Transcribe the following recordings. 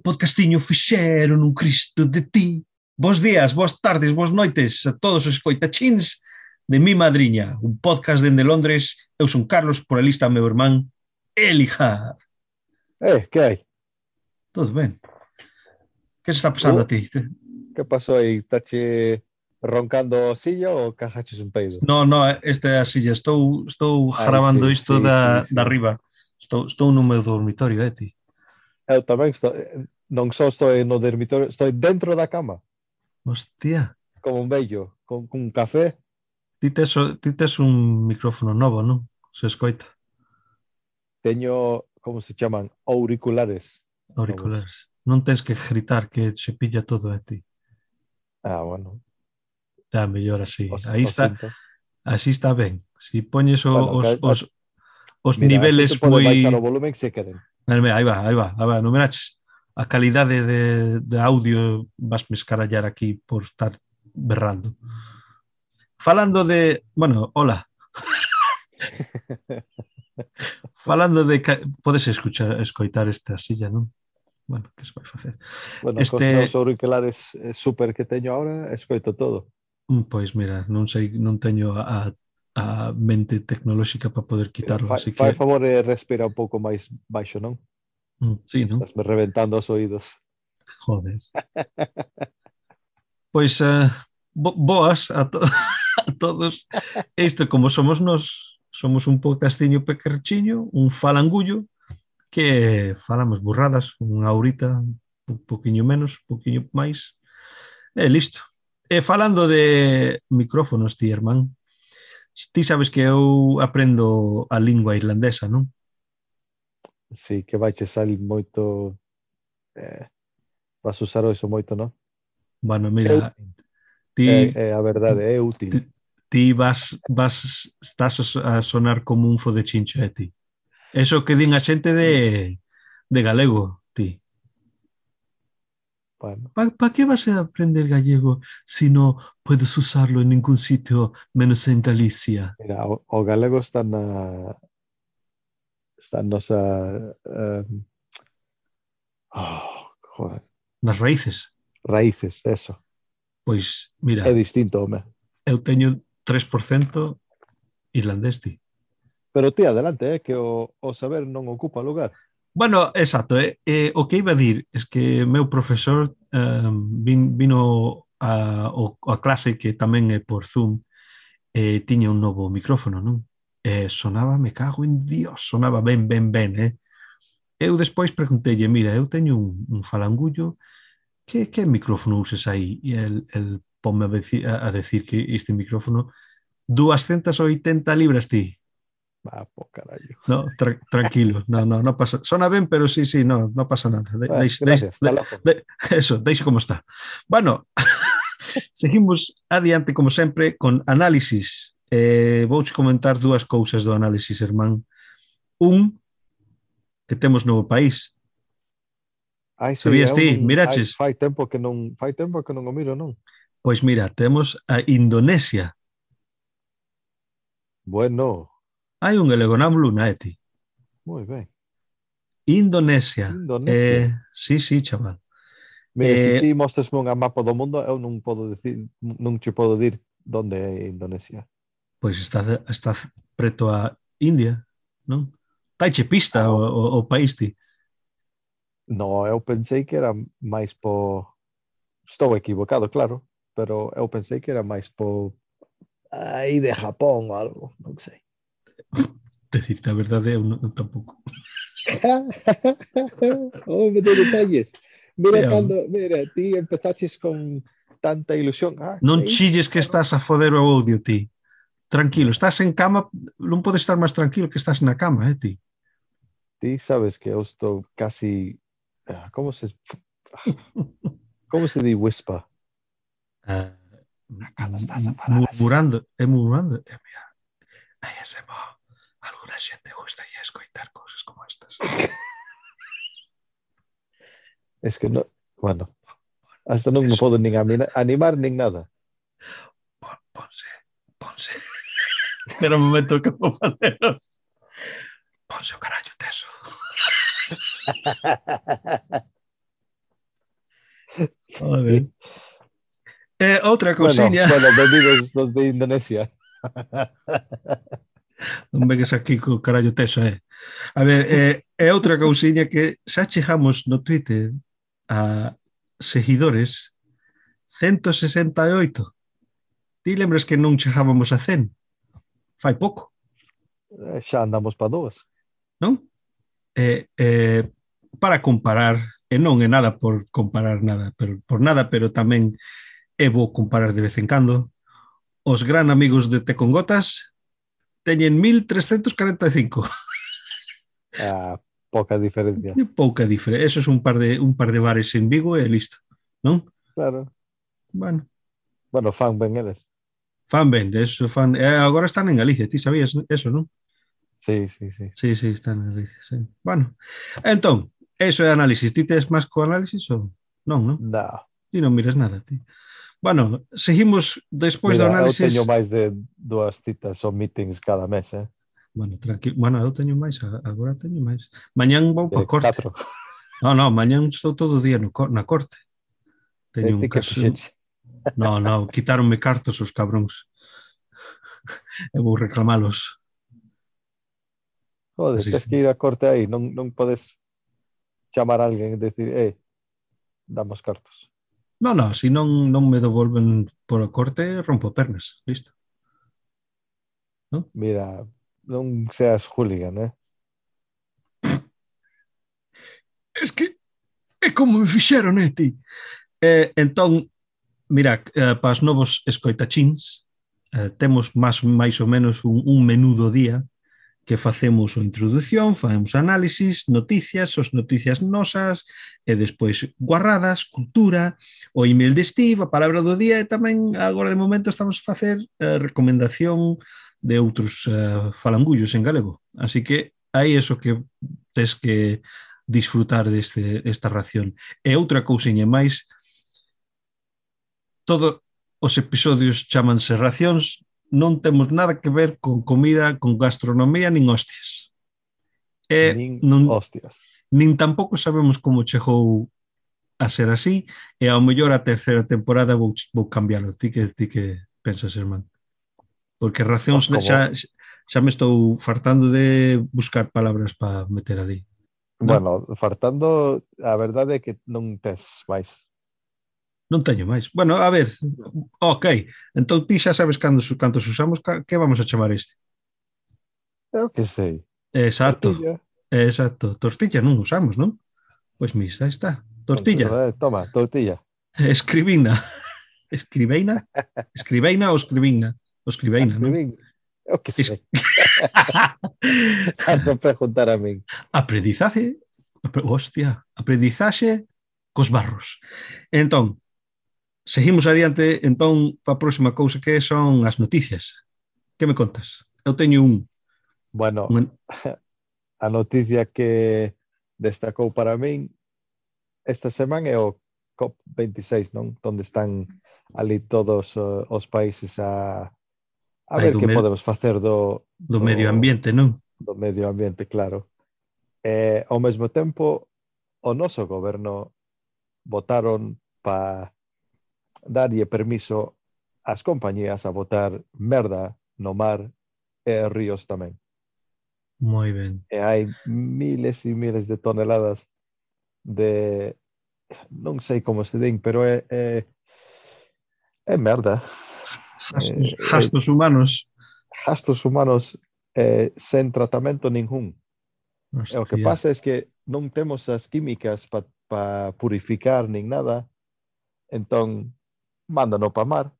podcastiño fixeron un Cristo de ti. Bos días, boas tardes, boas noites a todos os escoitachins de Mi Madriña, un podcast dende Londres. Eu son Carlos, por a lista meu irmán Elijar. Eh, que hai? Todo ben. Que se está pasando uh, a ti? Que pasou aí? Tache roncando o sillo ou cajaches un peido? No, no, esta é a silla. Estou, estou ah, sí, isto sí, da, sí, sí. da arriba. Estou, estou no meu dormitorio, eh, ti? Eu tamén estou, non só estou no dormitorio, estou dentro da cama. Hostia. Como un vello, con, con un café. Ti tes, ti tes un micrófono novo, non? Se escoita. Teño, como se chaman, auriculares. Auriculares. Vamos. Non tens que gritar que se pilla todo a ti. Ah, bueno. Está mellor así. Os, Aí o está, cinto. así está ben. Si poñes o, bueno, os, os, os, os mira, niveles moi... Pode baixar o volumen se queren. Aí va, aí va, aí va, non miraches. A calidade de, de audio vas me escarallar aquí por estar berrando. Falando de... Bueno, hola. Falando de... Podes escuchar, escoitar esta silla, non? Bueno, que se vai facer? Bueno, este... cos meus auriculares eh, super que teño agora, escoito todo. Mm, pois mira, non sei, non teño a, a a mente tecnolóxica para poder quitarlo. Fai, que... fai favor e respira un pouco máis baixo, non? Mm, sí, non? Estás me reventando os oídos. Joder. pois, uh, bo boas a, to a todos. Isto, como somos nós, somos un podcastiño pequerchiño, un falangullo, que falamos burradas, unha horita, un poquinho menos, un poquinho máis, e listo. E falando de micrófonos, ti, irmán, ti sabes que eu aprendo a lingua irlandesa, non? Sí, que vai che salir moito... Eh, vas usar eso moito, non? Bueno, mira, eu, ti... É, é a verdade, é útil. Ti, ti vas, vas, estás a sonar como un fo de chincho, é ti. Eso que din a xente de, de galego. Bueno, ¿Para pa qué vas a aprender gallego si no puedes usarlo en ningún sitio menos en Galicia? mira, o, o galego está na... Está na nosa... Um, oh, joder, Nas raíces. raíces, eso. Pois, mira, É distinto, home. eu teño 3% irlandés, ti. Pero ti, adelante, eh, que o, o saber non ocupa lugar. Bueno, exacto, eh, eh, o que iba a dir es que meu profesor eh, vin, vino a, o, a clase que tamén é por Zoom e eh, tiña un novo micrófono, non? Eh, sonaba, me cago en Dios, sonaba ben, ben, ben, eh? Eu despois preguntei, mira, eu teño un, un falangullo, que, que micrófono uses aí? E el, el ponme a, a, a decir que este micrófono 280 libras ti. Ah, po carallo. No, tra tranquilo, no, no, no pasa. Sona ben, pero sí, sí, no, no pasa nada. De Ah, deis- gracias, deis- logo. de- eso, deixe como está. Bueno, seguimos adiante, como sempre, con análisis. Eh, vouche comentar dúas cousas do análisis, hermán. Un, que temos novo país. Ai, sí, Sabías ti? un- Miraches? Ai, fai tempo que non fai tempo que non o miro, non? Pois mira, temos a Indonesia. Bueno, Hai un galego na Bluna, Eti. Moi ben. Indonesia. Indonesia. Eh, sí, sí, chaval. Mira, eh, se ti mostras un mapa do mundo, eu non podo decir, non che podo dir onde é Indonesia. Pois está, está preto a India, non? Taiche pista ah, o, o, o país ti. No, eu pensei que era máis po... Estou equivocado, claro, pero eu pensei que era máis po... Aí de Japón ou algo, non sei. Decirte a verdade, eu non, tampouco. oh, me dou detalles. Mira Yeah. cando, mira, ti empezaches con tanta ilusión. Ah, Non é chilles que estás a foder o audio ti. Tranquilo, estás en cama, non podes estar máis tranquilo que estás na cama, eh, ti. Ti sabes que eu estou casi... ah, Como se... Como se di whisper? Uh, Cando estás a falar murmurando, é murmurando. E mira, ASMR, alguna xente gusta ya escoitar cousas como estas. Es que no... Bueno, hasta non me podo nin animar nin nada. Pon, ponse, ponse. Espera un momento que vou facer. Ponse o carallo teso. Joder. Eh, outra cousiña... Bueno, bueno, benvidos dos de Indonesia. non vengas aquí co carallo teso, eh. A ver, eh, é outra cousiña que xa chegamos no Twitter a seguidores 168. Ti lembras que non chegábamos a 100? Fai pouco. Eh, xa andamos para dúas. Non? Eh, eh, para comparar, e non é nada por comparar nada, pero por nada, pero tamén é bo comparar de vez en cando, os gran amigos de Te con Gotas teñen 1345. Ah, pouca diferencia. É pouca diferencia. Eso es un par de un par de bares en Vigo e listo, non? Claro. Bueno. Bueno, fan ben eles. Fan ben, eso fan. Eh, agora están en Galicia, ti sabías eso, non? Sí, sí, sí. Sí, sí, están en Galicia, sí. Bueno, entón, eso é análisis. Ti tes máis co análisis ou non, non? Da. Ti non mires nada, ti. Bueno, seguimos despois Mira, do análisis... Eu teño máis de dúas citas ou meetings cada mes, eh? Bueno, tranquilo. Bueno, eu teño máis, agora teño máis. Mañán vou eh, para corte. Catro. No, no, mañán estou todo o día no, na corte. Teño eh, un caso... No, no, quitaronme cartos os cabróns. E vou reclamalos. Joder, Así tens que ir a corte aí, non, non podes chamar a alguén e decir, eh, damos cartos. No, no, se si non, non me devolven por o corte, rompo pernas, listo. ¿No? Mira, non seas hooligan, eh? Es que é como me fixeron, eh, ti? Eh, entón, mira, eh, para os novos escoitachins, eh, temos máis, máis ou menos un, un menú do día que facemos a introdución, facemos análisis, noticias, os noticias nosas, e despois guarradas, cultura, o email de Steve, a palabra do día, e tamén agora de momento estamos a facer a recomendación de outros uh, falangullos en galego. Así que hai eso que tes que disfrutar deste esta ración. E outra cousiña máis, todo os episodios chamanse racións, non temos nada que ver con comida, con gastronomía, nin hostias. E nin non, hostias. Nin tampouco sabemos como chegou a ser así, e ao mellor a terceira temporada vou, vou cambiarlo. Ti que, ti que pensas, irmán? Porque racións pues xa, xa me estou fartando de buscar palabras para meter ali. No? Bueno, fartando, a verdade é que non tes máis Non teño máis. Bueno, a ver, ok. Entón ti xa sabes cando, cantos usamos, que vamos a chamar este? Eu que sei. Exacto. Tortilla. Exacto. Tortilla non usamos, non? Pois pues misa está. Tortilla. Eh, toma, tortilla. Escribina. Escribeina? Escribeina ou escribina? O escribeina, Escribin. non? Eu que sei. a non preguntar a min. Aprendizaje, hostia, aprendizaxe cos barros. Entón, Seguimos adiante, entón, para a próxima cousa que son as noticias. Que me contas? Eu teño un... Bueno, un... a noticia que destacou para min esta semana é o COP26, non? Onde están ali todos uh, os países a, a Ai, ver que podemos facer do, do, do medio ambiente, non? Do medio ambiente, claro. E, ao mesmo tempo, o noso goberno votaron para darlle permiso ás compañías a botar merda no mar e ríos tamén. Moi ben. E hai miles e miles de toneladas de non sei como se din, pero é é, é merda. Eh, gastos, gastos é, humanos. Gastos humanos eh, sen tratamento ningún. Hostia. E o que pasa é que non temos as químicas para pa purificar nin nada, entón mándano pa mar.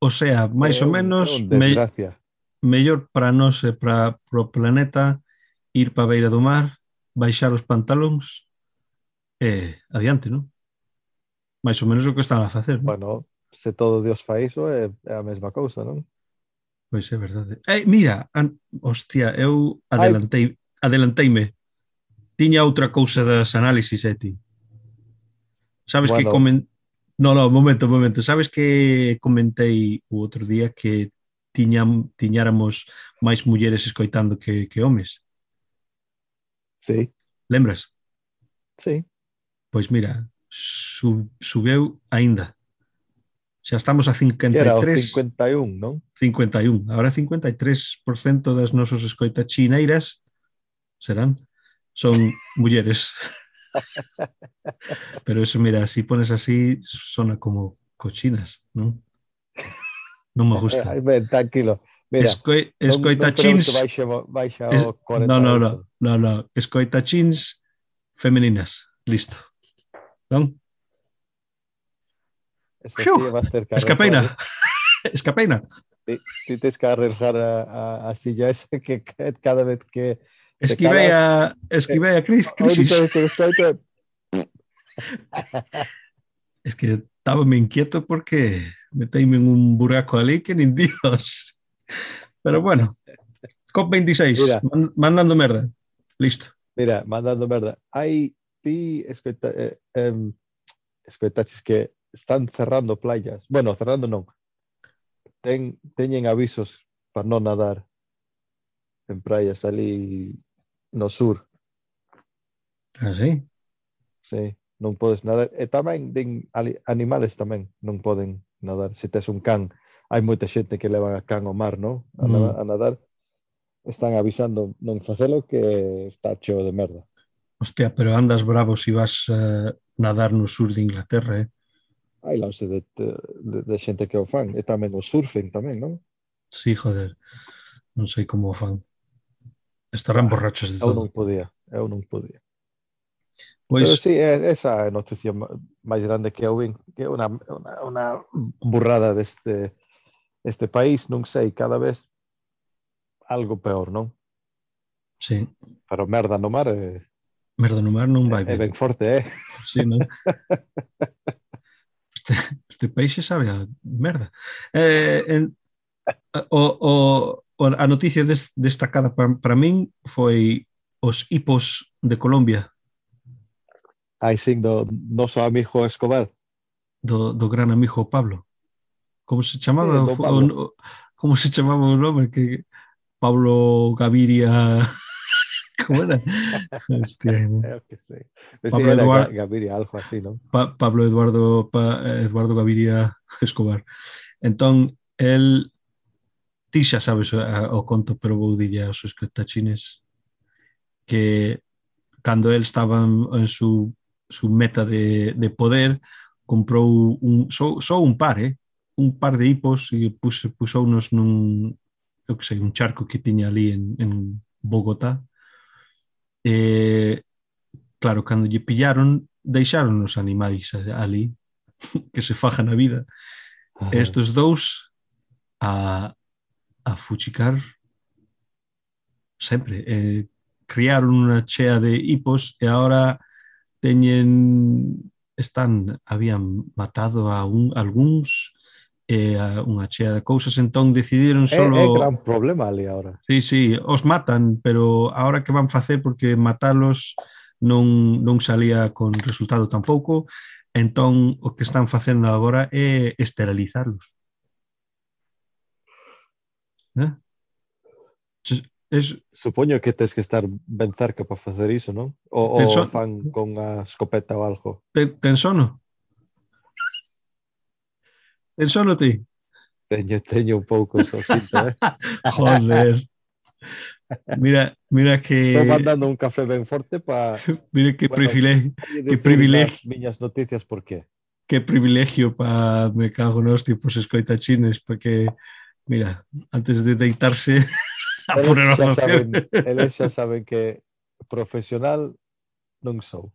O sea, máis é ou menos un, me, mellor para nós e para o planeta ir para a beira do mar, baixar os pantalóns e adiante, non? Máis ou menos o que están a facer. Non? Bueno, se todo Dios fa iso é, é a mesma cousa, non? Pois é verdade. Ei, mira, an... hostia, eu adelantei, Ai. adelanteime. Tiña outra cousa das análisis, Eti. Sabes bueno, que comen... No, no, momento, momento. Sabes que comentei o outro día que tiñam, tiñáramos máis mulleres escoitando que, que homes? Sí. Lembras? Sí. Pois mira, sub, subeu aínda. Xa estamos a 53... Era o 51, non? 51. Agora 53% das nosos escoitas chineiras serán, son mulleres. Pero eso, mira, si pones así, sona como cochinas, non? Non me gusta. Tranquilo. Mira, Escoi, escoitachins... queremos que baixe, baixe Es- ao 40. no, no, no, no, no. Escoitachins femeninas. Listo. Vas ter que Escapeina. Escapeina. Ti, ti tens que arreglar a, a, a silla esa que cada vez que Esquivei a, esquivei a crisis. Es que estaba me inquieto porque meteime en un buraco ali que nin Dios. Pero bueno, COP26, Mira. man- mandando merda. Listo. Mira, mandando merda. Hai ti escoita, eh, em, que están cerrando playas. Bueno, cerrando non. Ten, teñen avisos para non nadar en praias ali no sur. Ah, sí? Sí, non podes nadar. E tamén, din, animales tamén non poden nadar. Se tes un can, hai moita xente que leva can ao mar, non? A, mm. a nadar. Están avisando non facelo que está cheo de merda. Hostia, pero andas bravo se si vas a nadar no sur de Inglaterra, eh? Hai lance de, de, de xente que o fan. E tamén o surfen tamén, non? Sí, joder. Non sei como o fan. Estarán borrachos de eu todo. Eu non podía, eu non podía. Pois... Pero sí, é, esa é a noticia máis grande que eu vin, que é unha, unha, unha burrada deste este país, non sei, cada vez algo peor, non? Sí. Pero merda no mar é... Merda no mar non vai ben. É ben forte, eh? Sí, non? este, este peixe sabe a merda. Eh, en, o, o, a noticia des, destacada para, para min foi os hipos de Colombia. Ai, sí, do noso amigo Escobar. Do, do gran amigo Pablo. Como se chamaba? Sí, o, o, como se chamaba o nome? Que Pablo Gaviria... Como era? Hostia, ¿no? que sí. Pablo era Eduardo... Gaviria, algo así, ¿no? Pa Pablo Eduardo, pa Eduardo Gaviria Escobar. Entón, el ti xa sabes o, o conto, pero vou dille aos seus que cando el estaba en su, su meta de, de poder, comprou un, só, só un par, eh? un par de hipos e pus, pusounos nun, eu que sei, un charco que tiña ali en, en Bogotá. E, claro, cando lle pillaron, deixaron os animais ali, que se fajan a vida. Ajá. E estes dous a, a fuchicar sempre. Eh, criaron unha chea de hipos e agora teñen están habían matado a un algúns e a unha chea de cousas, entón decidiron solo... É, é gran problema ali agora. Sí, sí, os matan, pero agora que van facer porque matalos non, non salía con resultado tampouco, entón o que están facendo agora é esterilizarlos. Eh? Es... Supoño que tens que estar ben cerca para facer iso, non? O, o son... fan con a escopeta ou algo. Ten, ten sono? Ten sono ti? Teño, teño un pouco, eso, sinto, eh? Joder. Mira, mira que... Estou mandando un café ben forte para... Mira que bueno, privilegio. Que privilegio. Miñas noticias, por qué? Que privilegio para... Me cago nos tipos escoitachines, porque... mira, antes de deitarse a Eles poner xa saben, opción. eles xa saben que profesional non sou.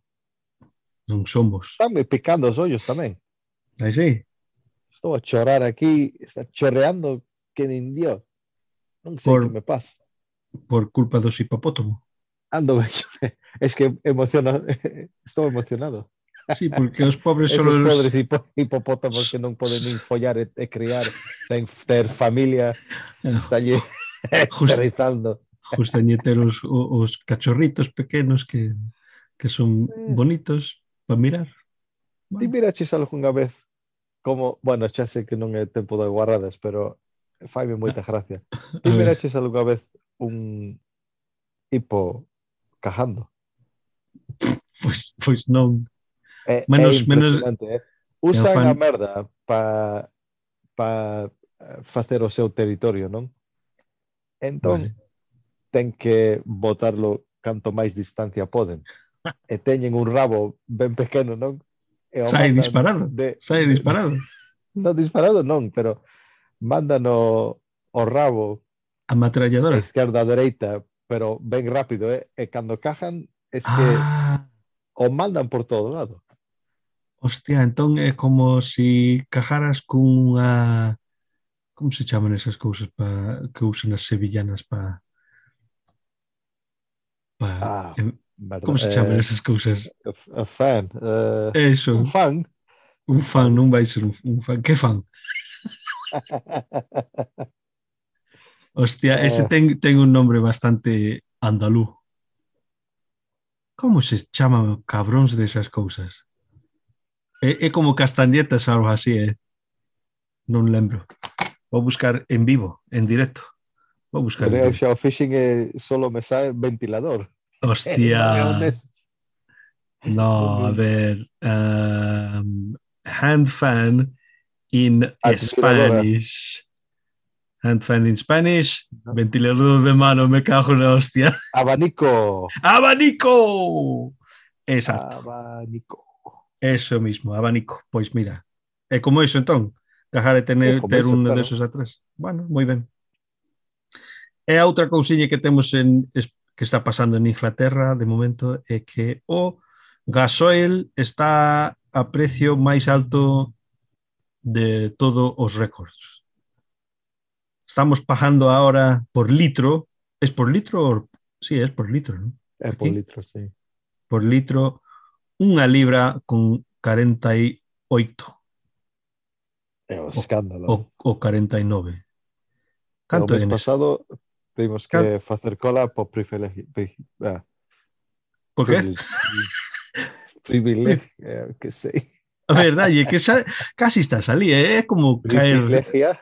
Non somos. Están me picando os ollos tamén. Aí sí. Estou a chorar aquí, está chorreando que nin Dios. Non sei Por- que me pasa. por culpa dos hipopótamo. Ando. Es que emociona, estou emocionado. Sí, porque os pobres Esos son os... pobres hipo hipopótamos que non poden nin follar e, e criar, ten ter familia, eh, está lle aterrizando. Justañe ter os, os cachorritos pequenos que, que son mm. bonitos para mirar. Ti miraches algunha vez como, bueno, xa sei que non é tempo de guarradas, pero faime moita ah, gracia. Ti miraches algunha vez un hipo cajando? Pois, pois non. É, menos, é menos... Eh? Usan fan... a merda para pa eh, facer o seu territorio, non? Entón, vale. ten que botarlo canto máis distancia poden. e teñen un rabo ben pequeno, non? E o sai disparado, de... sai disparado. non disparado non, pero mandan o, o rabo a matralladora. Esquerda, a dereita, pero ben rápido, eh? e cando cajan es que ah. o mandan por todo lado. Hostia, entón é como se si cajaras cunha... Como se chaman esas cousas pa... que usan as sevillanas para... Pa... Ah, como se chaman eh, esas cousas? A, fan. Uh, Eso. Un fan. Un fan, non vai ser un, un fan. Que fan? Hostia, ese eh. ten, ten un nombre bastante andalú. Como se chaman cabróns desas cousas? É, é como castañetas algo así, eh? Non lembro. Vou buscar en vivo, en directo. Vou buscar. Creo xa o é solo me sae ventilador. Hostia. No, a ver. um, hand fan in. Spanish. Hand fan in Spanish. No. Ventilador de mano, me cago en la hostia. Abanico. ¡Abanico! Exacto, Abanico. Eso mismo, abanico. Pois mira, é como iso entón, cajar de tener, é ter un claro. desos atrás. Bueno, moi ben. E a outra cousiña que temos en que está pasando en Inglaterra de momento é que o gasoil está a precio máis alto de todos os récords. Estamos pagando ahora por litro, es por litro, sí, es por litro, ¿no? É Aquí. por litro, sí. Por litro unha libra con 48. É un escándalo. O, o 49. Canto o mes pasado temos que Canto? facer cola por privilegi... Ah. Por que? Privilegio, eh, que sei. A verdade, é que xa, casi estás ali, eh, é eh? como caer... Privilegia.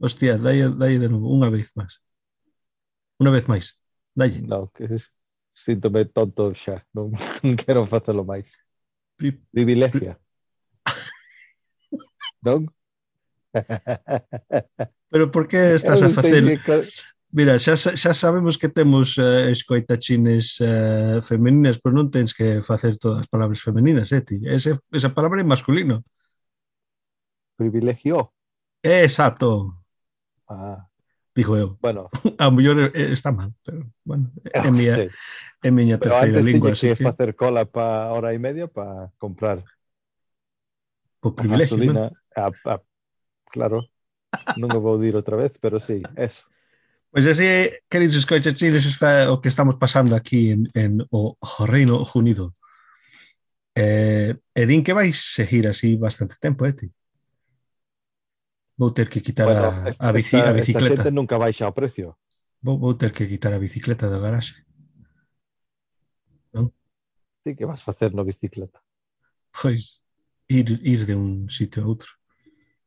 Hostia, dai, dai de novo, unha vez máis. Unha vez máis. Dalle. No, que es... Síntome tonto xa, non, non quero facelo máis. Pri, Privilegia. non? Pero por que estás a facer? Mira, xa, xa sabemos que temos eh, uh, escoitachines uh, eh, femeninas, pero non tens que facer todas as palabras femeninas, eh, ti? Ese, esa palabra é masculino. Privilegio. Exacto. Ah digo eu. Bueno, a mellor eh, está mal, pero bueno, ah, é miña, sí. é miña terceira pero lingua. Pero antes que facer cola pa hora e media para comprar. Por privilegio, gasolina, ¿no? a, a, claro, non o vou dir outra vez, pero sí, eso. Pois pues así, queridos escoitachides, está o que estamos pasando aquí en, en o, o Reino Unido. Eh, e din que vais seguir así bastante tempo, eh, ti? Vou ter que quitar bueno, a, esta, a, bici, esta, a bicicleta. Esta xente nunca baixa o precio. Vou, vou ter que quitar a bicicleta da garaxe. Non? Ti que vas facer no bicicleta? Pois, ir, ir de un sitio a outro.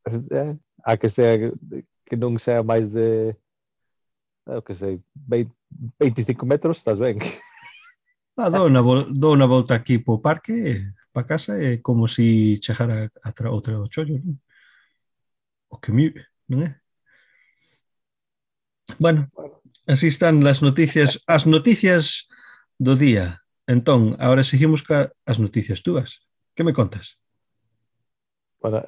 Eh, a que sea que non sea máis de eu que sei, 20, 25 metros, estás ben. Ah, dou, na, dou na volta aquí po parque, pa casa, é como se si chegara a, a outra o chollo, non? o commute, non é? Bueno, así están las noticias, as noticias do día. Entón, agora seguimos ca as noticias túas. Que me contas? Bueno,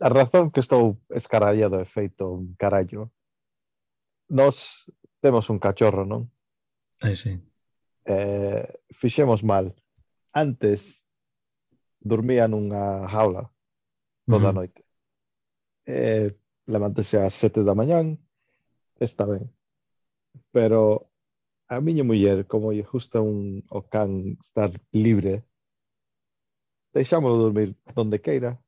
a razón que estou escarallado e feito un carallo. Nos temos un cachorro, non? Aí sí. Eh, fixemos mal. Antes dormía nunha jaula toda uh -huh. a noite eh, levántese ás sete da mañán, está ben. Pero a miña muller, como lle gusta un o can estar libre, deixámolo dormir donde queira.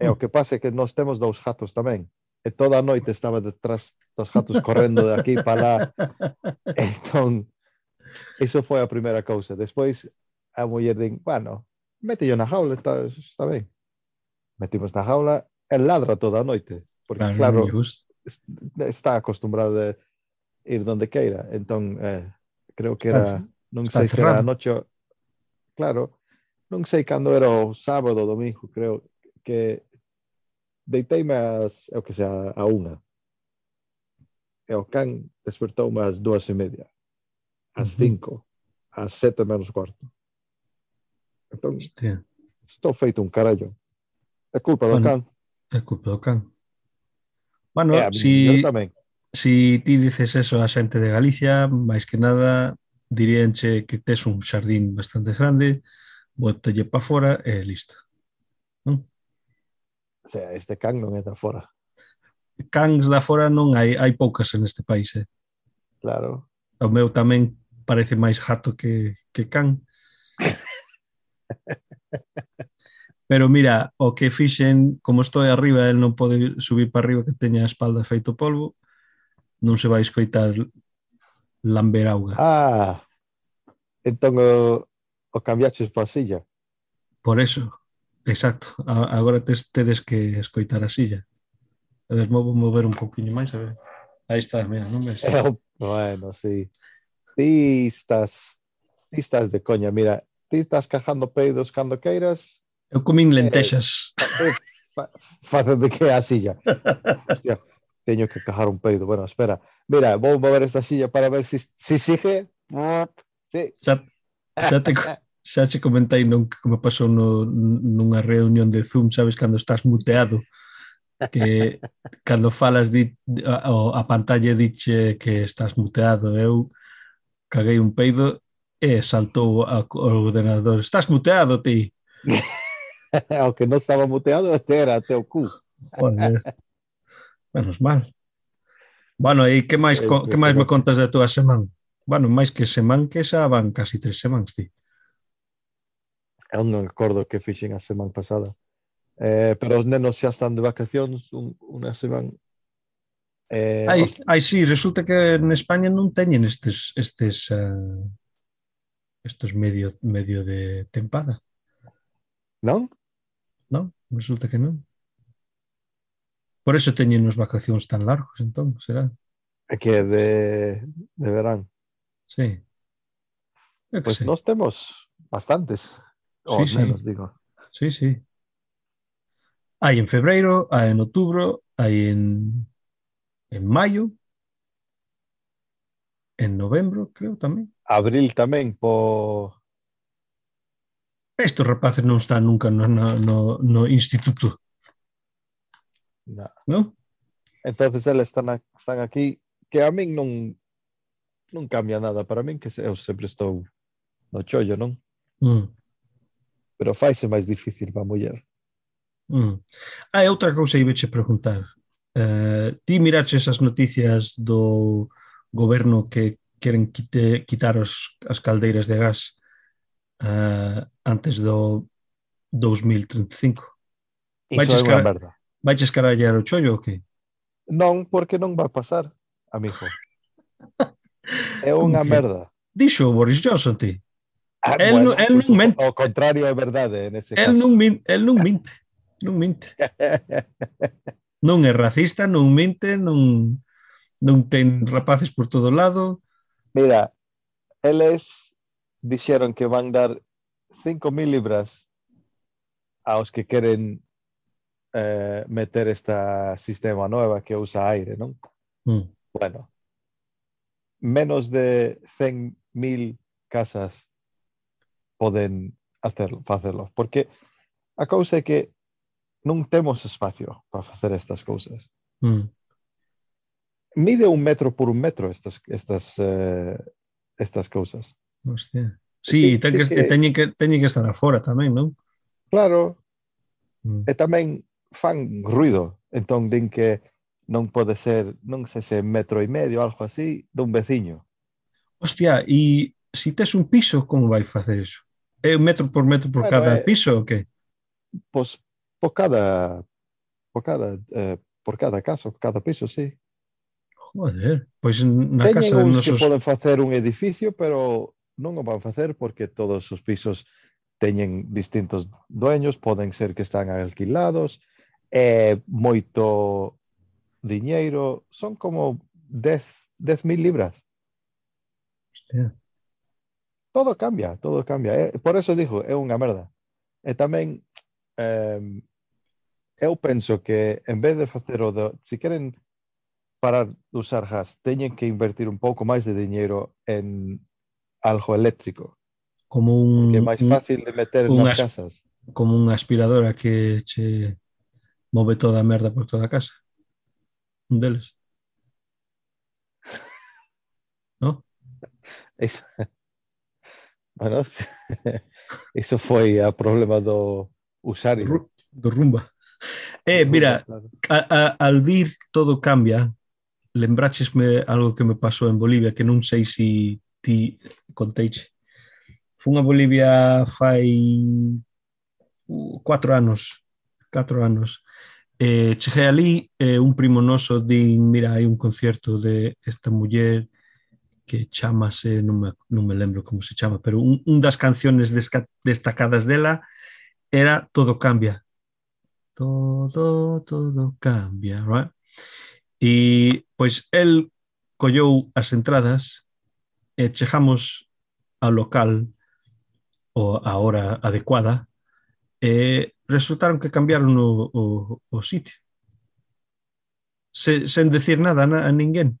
E o que pasa é que nós temos dous gatos tamén. E toda a noite estaba detrás dos gatos correndo de aquí para lá. Entón, iso foi a primeira cousa. Despois, a muller din, bueno, mete na jaula, está, está ben. Metimos na jaula e ladra toda a noite. Porque, Claro, claro, está acostumbrado a ir donde queira. Entón, eh, creo que era, non sei se era a noche, claro, non sei cando era o sábado domingo, creo que deiteime as, o que sea, a unha. E o can despertou ás dúas e media, ás cinco, ás sete menos cuarto. Entón, Hostia, estou feito un carallo. É culpa Bueno, é do can. El can. Bueno, é, si, tamén. si ti dices eso a xente de Galicia, máis que nada diríanche que tes un xardín bastante grande, botalle pa fora e listo. Non? O sea, este can non é da fora. Cans da fora non hai, hai poucas en este país, eh? Claro. O meu tamén parece máis jato que, que can. Pero mira, o que fixen, como estou arriba, el non pode subir para arriba que teña a espalda feito polvo, non se vai escoitar lamber auga. Ah, entón o, o cambiaches para silla. Por eso, exacto. A, agora tes, tedes que escoitar a silla. A ver, vou mover un poquinho máis, a ver. Aí está, mira, non ves? É, oh, bueno, sí. Ti estás, ti estás de coña, mira, ti estás cajando peidos cando queiras Eu comín eh, lentexas. Eh, fa, facendo que a silla. Hostia, teño que cajar un peido. Bueno, espera. Mira, vou mover esta silla para ver se si, si sigue. Sí. Xa, xa te... xa che comentei non que me pasou no, nunha reunión de Zoom, sabes, cando estás muteado, que cando falas di, a, a pantalla diche que estás muteado. Eu caguei un peido e saltou ao ordenador. Estás muteado, ti? Aunque no estaba muteado, este era teu cu. Joder. Menos mal. Bueno, e que máis, co, que máis me contas da túa semana? Bueno, máis que semana que xa van casi tres semanas, ti. Eu non acordo que fixen a semana pasada. Eh, pero os nenos xa están de vacacións un, unha semana. Eh, ai, os... ai, sí, resulta que en España non teñen estes estes eh, uh, estos medio medio de tempada. Non? non? Resulta que non. Por eso teñen uns vacacións tan largos, entón, será? É que de, de verán. Sí. Pois pues sei. nós temos bastantes. Ou sí, menos, sí. digo. Sí, sí. Hai en febreiro, hai en outubro, hai en, en maio, en novembro, creo tamén. Abril tamén, po Estes rapaces non están nunca no, no, no instituto. No. non? Entonces eles están, a, están aquí que a min non non cambia nada para min que eu sempre estou no chollo, non? Mm. Pero faise máis difícil para a muller. Mm. Ah, e outra cousa iba che preguntar. Uh, ti miraches as noticias do goberno que queren quite, quitar os, as caldeiras de gas uh, antes do 2035. Iso é unha merda. Vaiches carallar o chollo ou que? Non, porque non vai pasar, amigo. é unha merda. Dixo Boris Johnson ti. Ah, el, bueno, el non mente. O contrario é verdade nesse el caso. Non min, el non minte. Non minte. non é racista, non minte, non non ten rapaces por todo lado. Mira, el es dixeron que van dar 5.000 libras aos que queren eh, meter esta sistema nova que usa aire, non? Mm. Bueno, menos de 100.000 casas poden hacerlo, facerlo, porque a cousa é que non temos espacio para facer estas cousas. Mm. Mide un metro por un metro estas, estas, eh, estas cousas. Hostia. Sí, ten que, que, teñen que, teñen que estar afora tamén, non? Claro. Mm. E tamén fan ruido. Entón, din que non pode ser, non sei se metro e medio, algo así, dun veciño. Hostia, e se si tes un piso, como vai facer iso? É metro por metro por bueno, cada é, piso ou que? Pois por cada por cada eh, por cada caso, por cada piso, sí. Joder, pois na teñen casa de nosos... que poden facer un edificio, pero non o van facer porque todos os pisos teñen distintos dueños, poden ser que están alquilados, é moito diñeiro, son como 10 10.000 libras. Hostia. Todo cambia, todo cambia. Eh, por eso dijo, é unha merda. E tamén eh, eu penso que en vez de facer o de, se queren parar de usar gas, teñen que invertir un pouco máis de diñeiro en algo eléctrico. Como un, Que é máis fácil de meter un nas as- casas. como unha aspiradora que che move toda a merda por toda a casa. Un deles. ¿No? Eso, bueno, iso foi a problema do usario. Ru- Do rumba. Eh, mira, a, a, al dir todo cambia, lembrachesme algo que me pasou en Bolivia que non sei se ti conteiche. Fun a Bolivia fai uh, cuatro anos, cuatro anos. Eh, cheguei ali eh, un primo noso din, mira, hai un concierto de esta muller que chamase, non me, non me lembro como se chama, pero un, un das canciones desca, destacadas dela era Todo cambia. Todo, todo cambia, right? E pois el collou as entradas e chegamos ao local o a hora adecuada e resultaron que cambiaron o, o, o sitio. Se, sen decir nada a, a ninguén.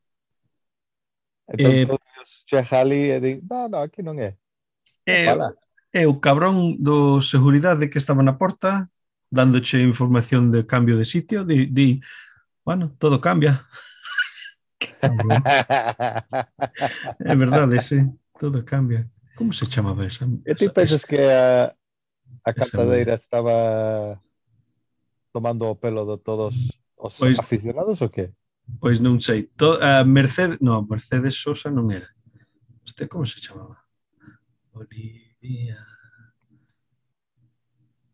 Entón eh, todos chega ali e din no, no, aquí non é. E, e o cabrón do seguridade que estaba na porta dándoche información de cambio de sitio di, di bueno, todo cambia. é verdade, sí, todo cambia. Como se chamaba esa? E ti pensas que a, a cartadeira estaba tomando o pelo de todos os pois, aficionados ou que? Pois non sei. To, a Mercedes, no, Mercedes Sosa non era. Este como se chamaba? Olivia.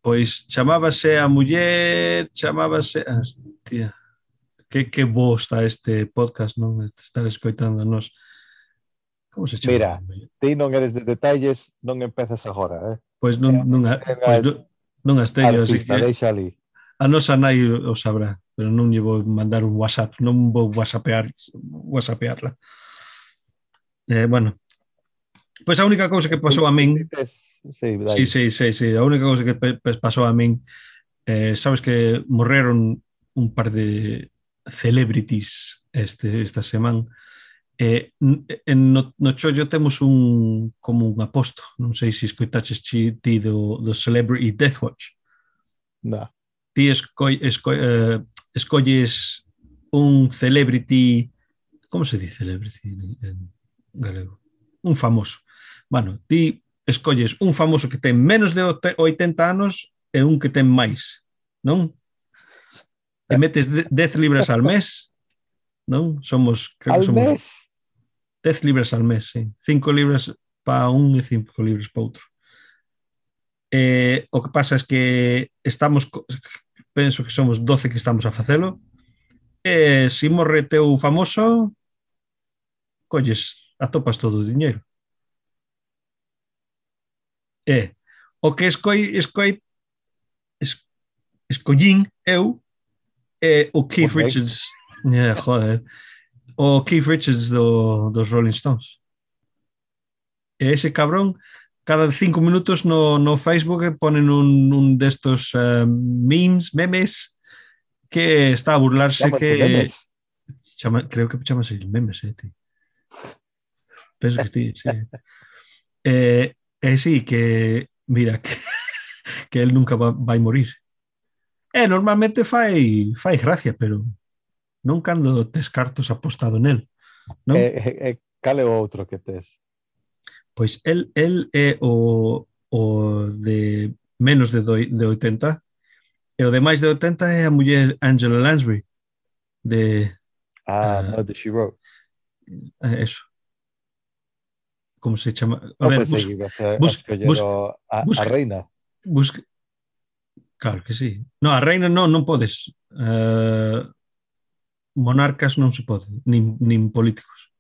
Pois chamábase a muller, chamábase... Hostia que, que bo está este podcast, non? Estar escoitando a nos. Como se chama? Mira, ti non eres de detalles, non empezas agora, eh? Pois non, eh, non, a, eh, pois non, non as teño, así que... Deixa ali. A nosa nai o sabrá, pero non lle vou mandar un WhatsApp, non vou WhatsAppear, WhatsAppearla. Eh, bueno, pois a única cousa que pasou a min... Sí, sí, sí, sí, sí, a única cousa que pasou a min, eh, sabes que morreron un par de celebrities este, esta semana. Eh, en, no, no chollo temos un como un aposto, non sei se escoitaches ti, ti do, do Celebrity Death Watch. Da. Ti esco, esco, eh, escolles un celebrity, como se di celebrity en galego? Un famoso. Bueno, ti escolles un famoso que ten menos de 80 anos e un que ten máis, non? e metes 10 libras al mes, non? Somos, creo que somos... Al mes? 10 libras al mes, sí. 5 libras para un e 5 libras para outro. Eh, o que pasa é que estamos, penso que somos 12 que estamos a facelo, e eh, se si morre teu famoso, colles, atopas todo o diñeiro. E eh, o que escoi, escoi, es, escollín eu Eh, o Keith One Richards. Yeah, joder. O Keith Richards do, dos Rolling Stones. E ese cabrón, cada cinco minutos no, no Facebook ponen un, un destos uh, memes, memes, que está a burlarse Chámate que... Memes. Chama, creo que chamase memes, eh, ti. Penso que ti, sí. eh, eh, sí, que, mira, que, que él nunca va, vai morir. Eh, normalmente fai, fai gracia, pero non cando tes cartos apostado nel. Non? E, e, e cal é o outro que tes? Pois el, el é o, o de menos de, do, de 80 e o de máis de 80 é a muller Angela Lansbury de... Ah, uh, no, She Wrote. Eso. Como se chama? A ver, no, pues, busca, busca, busca, a, a, reina. Busca, Claro que sí. No, a reina non, non podes. Uh, monarcas non se pode, nin, nin políticos.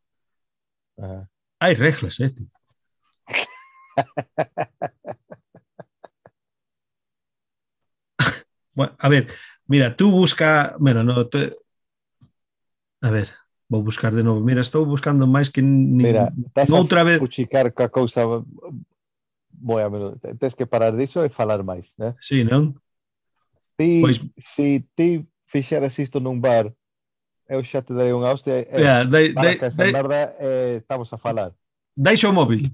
Uh. Hai reglas, eh, tío. bueno, a ver, mira, tú busca... Mira, no, te... A ver, vou buscar de novo. Mira, estou buscando máis que nin... Mira, estás outra vez... puchicar coa cousa boa, pero tens que parar diso e falar máis, né? Sí, non? ti, pois... si ti fixeras isto nun bar, eu xa te darei unha hostia e yeah, dai, dai, dai, merda eh, estamos a falar. Deixa o móvil.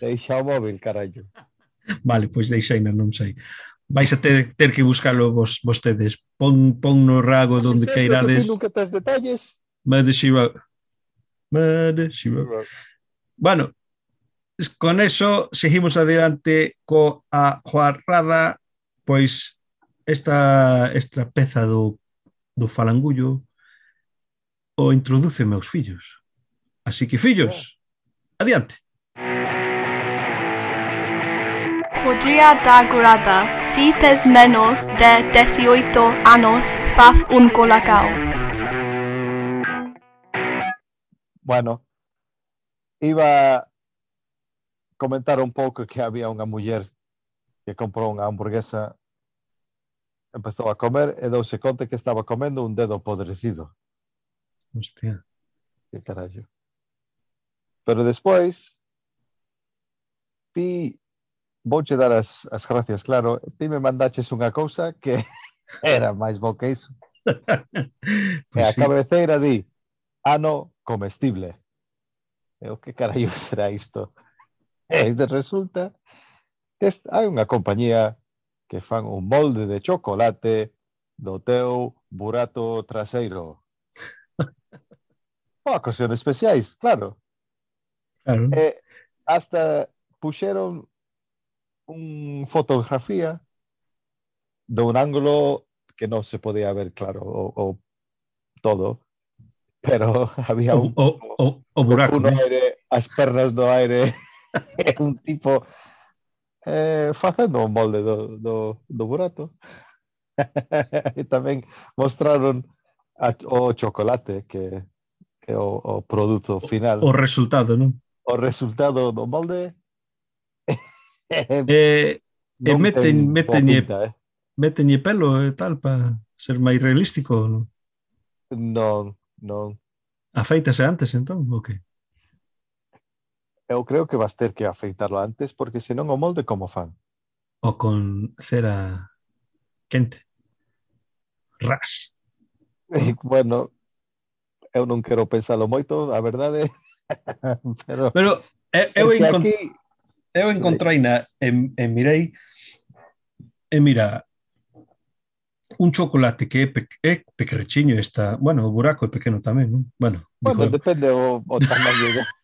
Deixa o móvil, carallo. Vale, pois deixei, non sei. Vais a ter, ter que buscalo vos, vostedes. Pon, pon no rago donde sí, queirades. Nunca tes detalles. Made Shiva. Made Shiva. Bueno, con eso seguimos adelante coa Juarrada, pois esta, esta peza do, do falangullo o introduce meus fillos. Así que, fillos, adiante. Podría dar grada si tes menos de 18 años faz un colacao. Bueno, iba a comentar un pouco que había unha muller que comprou unha hamburguesa Empezou a comer e douse conta que estaba comendo un dedo podrecido. Hostia. Que carallo. Pero despois, ti vouche dar as, as gracias, claro, ti me mandaches unha cousa que era máis bo que iso. pues pois e a sí. cabeceira di, ano comestible. Eu, que carallo será isto? E resulta que hai unha compañía que fan un molde de chocolate do teu burato traseiro. Para ocasións especiais, claro. Claro. E hasta puxeron un fotografía de un ángulo que non se podía ver claro o, o todo, pero había un o, o, buraco, no né? aire, as pernas no aire, un tipo eh, facendo un molde do, do, do burato. e tamén mostraron a, o chocolate que é o, o produto final. O, o resultado, non? O resultado do molde eh, e meten, metenlle, pinta, eh? metenlle pelo e tal para ser máis realístico, non? Non, non. Afeitase antes, entón, o okay. que? eu creo que vas ter que afeitarlo antes porque senón o molde como fan. O con cera quente. Ras. E, eh, bueno, eu non quero pensalo moito, a verdade. pero, pero eu, eu, encont aquí... eu encontrei na, en, en Mirei e mira, un chocolate que é, pe é pequerrechiño está, bueno, o buraco é pequeno tamén, non? Bueno, bueno dijo, depende o, o tamaño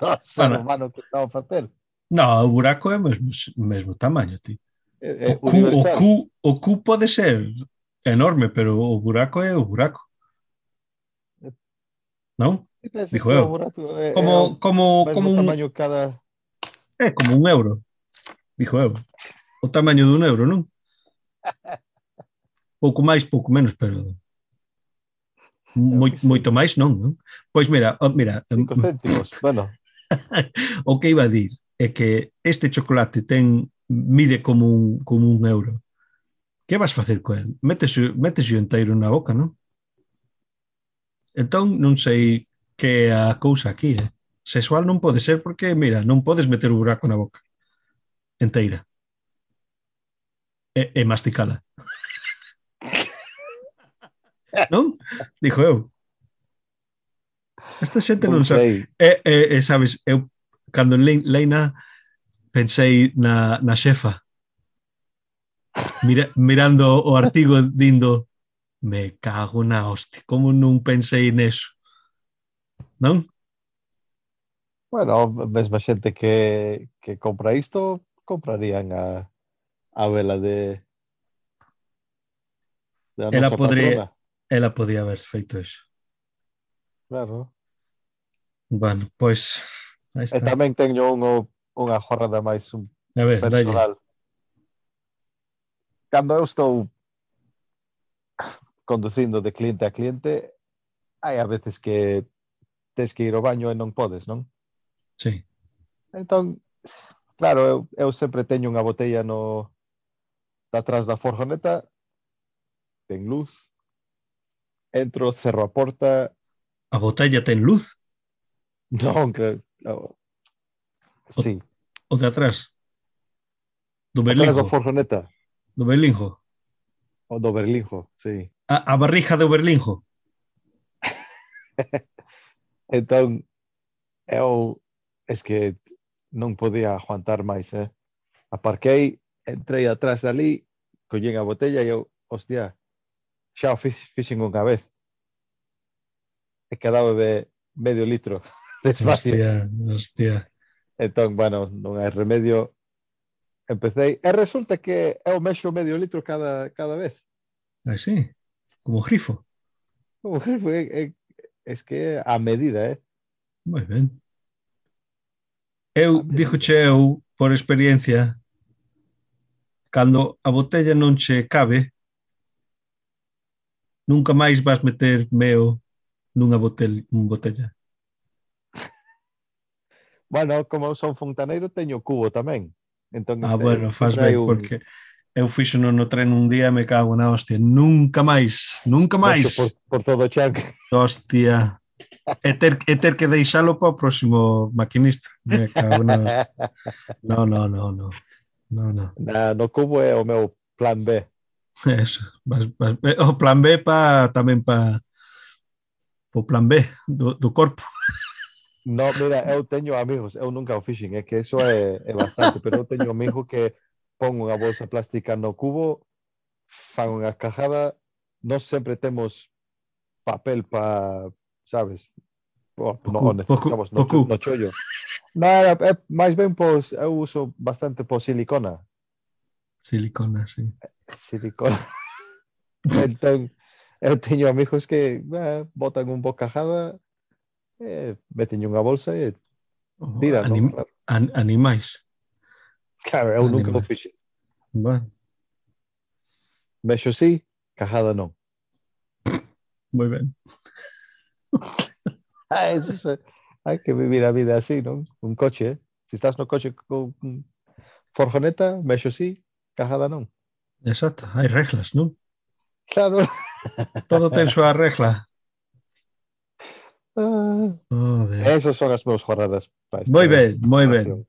Ah, do ser bueno, humano que estaba a facer. no, o buraco é o mesmo, mesmo tamaño, ti. É, é o, cu, o, cu, o cu pode ser enorme, pero o buraco é o buraco. Non? Dijo eu. É, como, é como, como un... tamaño cada... É como un euro, dijo eu. O tamaño dun euro, non? Pouco máis, pouco menos, pero... Moi, moito máis non, non? Pois mira, oh, mira, 5 céntimos, bueno o que iba a dir é que este chocolate ten mide como un, como un euro. Que vas facer co el? Metes, metes o enteiro na boca, non? Entón, non sei que a cousa aquí, eh? Sexual non pode ser porque, mira, non podes meter o buraco na boca enteira e, e masticala. non? Dixo eu. Esta xente non, non sabe. sei. E, e, e sabes, eu cando lein, leina pensei na, na xefa mira, mirando o artigo dindo me cago na hostia, como non pensei neso non? Bueno, mesma xente que, que compra isto, comprarían a, a vela de, de a Ela podría- patrona. ela podía haber feito eso Claro. Bueno, pois aí eh, está. E tamén teño unha unha jornada máis un A ver, personal. Dalle. Cando eu estou conducindo de cliente a cliente, hai a veces que tens que ir ao baño e non podes, non? Sí. Entón, claro, eu, eu sempre teño unha botella no atrás da forjoneta, ten luz, entro, cerro a porta... A botella ten luz? Non, que... Oh. Sí. O, o de atrás. Do Berlinjo. Atrás da forzoneta. Do Berlinjo. O do Berlinjo, sí. A, a barrixa do Berlinjo. entón, eu es que non podía aguantar máis, eh? Aparquei, entrei atrás dali, collín a botella e eu, hostia, xa o fixen unha vez. E quedaba de medio litro despacio. Hostia, hostia. Entón, bueno, non hai remedio. Empecé. e resulta que eu mexo medio litro cada, cada vez. Ah, sí? Como grifo. Como grifo, é, é, es que a medida, eh? Moi ben. Eu, dixo che eu, por experiencia, cando a botella non che cabe, nunca máis vas meter meo nunha botella, un botella. Bueno, como eu son fontaneiro, teño cubo tamén. Entón, ah, te, bueno, faz ben, un... porque eu fixo no, no tren un día e me cago na hostia. Nunca máis, nunca máis. Por, por todo o chanque. Hostia. E ter, e ter que deixalo para o próximo maquinista. Me cago na hostia. No, no, no, no. No, no. Na, no cubo é o meu plan B. Eso, vas, vas, o plan B pa, tamén para o plan B do, do corpo. No, mira, eu teño amigos, eu nunca o fixen, é que eso é, é bastante, pero eu teño un amigo que pon unha bolsa plástica no cubo, fan unha cajada, nós sempre temos papel pa, sabes, oh, no, necesitamos no, no chollo. No, é, é, máis ben, pois, eu uso bastante por silicona. Silicona, sí. silicona. entón, eu teño amigos que eh, botan un bocajada, eh, meten unha bolsa e oh, tira, oh, anim, non? An, animais. Claro, eu nunca o fixe. Bueno. Mexo sí, cajada non. Moi ben. ah, eso, é, hai que vivir a vida así, non? Un coche, eh? Se si estás no coche con forjoneta, mexo sí, cajada non. Exacto, hai reglas, non? Claro. Todo ten súa regla. Ah, Joder. Esas son as meus jornadas. Moi ben, moi ben.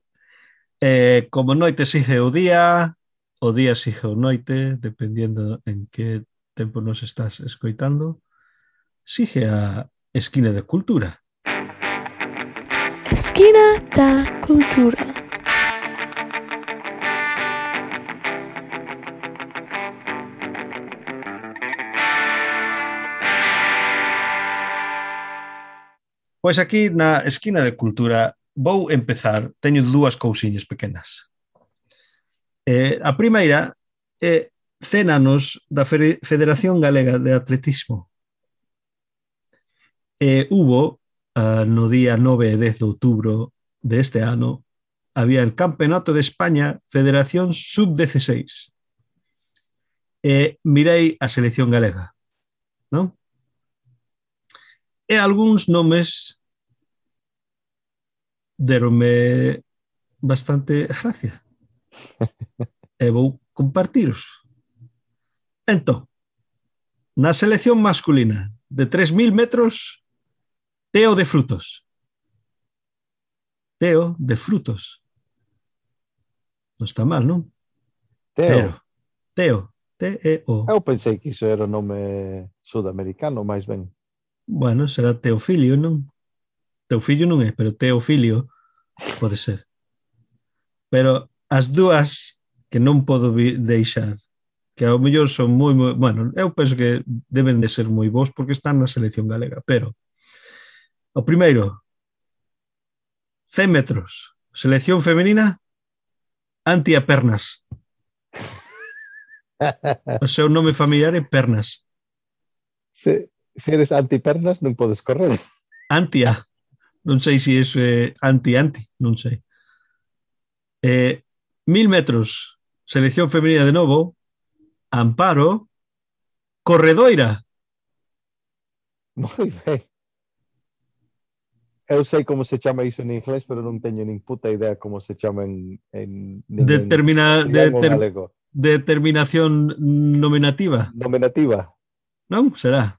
Eh, como noite sigue o día, o día sigue o noite, dependendo en que tempo nos estás escoitando, sigue a Esquina de Cultura. Esquina da Cultura. Pois aquí na esquina de cultura vou empezar, teño dúas cousiñas pequenas. Eh, a primeira é eh, Cénanos da Federación Galega de Atletismo. E eh, hubo, eh, no día 9 e 10 de outubro deste de ano, había el Campeonato de España Federación Sub-16. E eh, mirei a selección galega, non? e algúns nomes deronme bastante gracia. e vou compartiros. Entón, na selección masculina de 3.000 metros, Teo de Frutos. Teo de Frutos. Non está mal, non? Teo. Pero, teo. T-E-O. Eu pensei que iso era nome sudamericano, máis ben. Bueno, será Teofilio, non? Teofilio non é, pero Teofilio pode ser. Pero as dúas que non podo deixar, que ao mellor son moi, moi... Bueno, eu penso que deben de ser moi bons porque están na selección galega, pero o primeiro, 100 metros, selección femenina, antiapernas. O seu nome familiar é Pernas. Sí se eres antipernas non podes correr. Antia. Ah. Non sei se si é eh, anti-anti, non sei. Eh, mil metros, selección femenina de novo, Amparo, Corredoira. Moi ben. Eu sei como se chama iso en inglés, pero non teño nin puta idea como se chama en... en, en Determina, en, de, ter, galego. determinación nominativa. Nominativa. Non, será.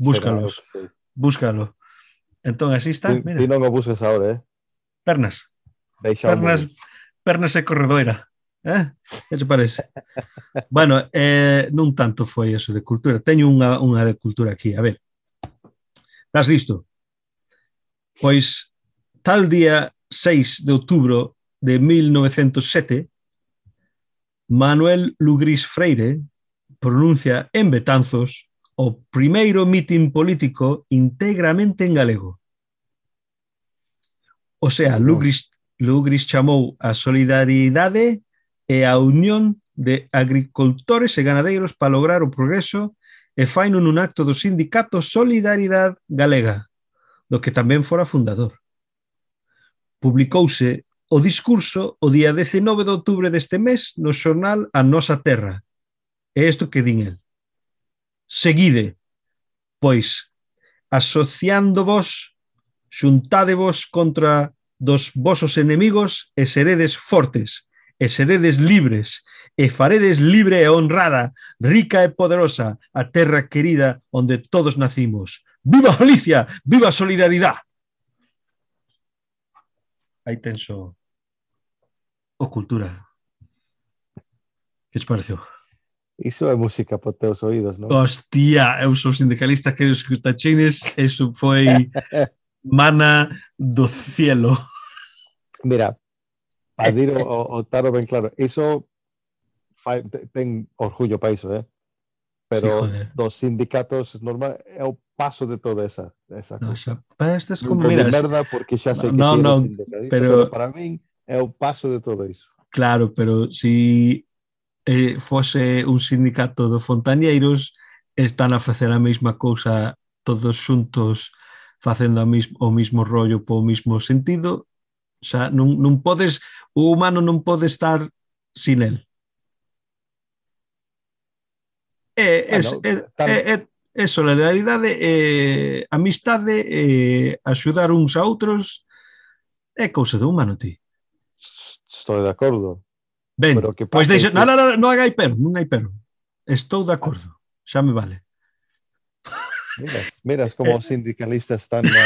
Búscalos. Será, sí. Búscalo. Entón, así está. Ti, mira. ti non o buscas agora, eh? Pernas. Deixa pernas, pernas e corredoira. Eh? Que se parece? bueno, eh, non tanto foi eso de cultura. Teño unha, unha de cultura aquí. A ver. Estás listo? Pois, tal día 6 de outubro de 1907, Manuel Lugris Freire pronuncia en Betanzos o primeiro mitin político íntegramente en galego. O sea, Lugris, Lugris chamou a solidaridade e a unión de agricultores e ganadeiros para lograr o progreso e faino nun acto do sindicato Solidaridade Galega, do que tamén fora fundador. Publicouse o discurso o día 19 de outubro deste mes no xornal A Nosa Terra. É isto que din el. Seguide, pois, asociándovos, xuntádevos contra dos vosos enemigos e seredes fortes, e seredes libres, e faredes libre e honrada, rica e poderosa, a terra querida onde todos nacimos. Viva Galicia, viva a solidaridade. Aí tenso o cultura. Que te pareceu? Iso é música para teus oídos, non? Hostia, eu sou sindicalista que os cutachines, iso foi mana do cielo. Mira, a dir o, o Taro ben claro, iso fai, ten orgullo para iso, eh? pero sí, dos sindicatos normal é o paso de toda esa esa no, cosa. Xa, estas como de merda porque xa sei no, que no, no pero... pero para min é o paso de todo iso. Claro, pero si eh, fose un sindicato de fontañeiros, están a facer a mesma cousa todos xuntos facendo a mis, o mismo rollo po mismo sentido, xa non, non podes, o humano non pode estar sin el. É, bueno, é, tam... é, é, é solidaridade, é amistade, é axudar uns a outros, é cousa do humano, ti. Estou de acordo. Ben, que pois deixa, que... non, non, non, non haga hiper, non hai hiper. Estou de acordo, xa me vale. Miras, miras como os sindicalistas están a,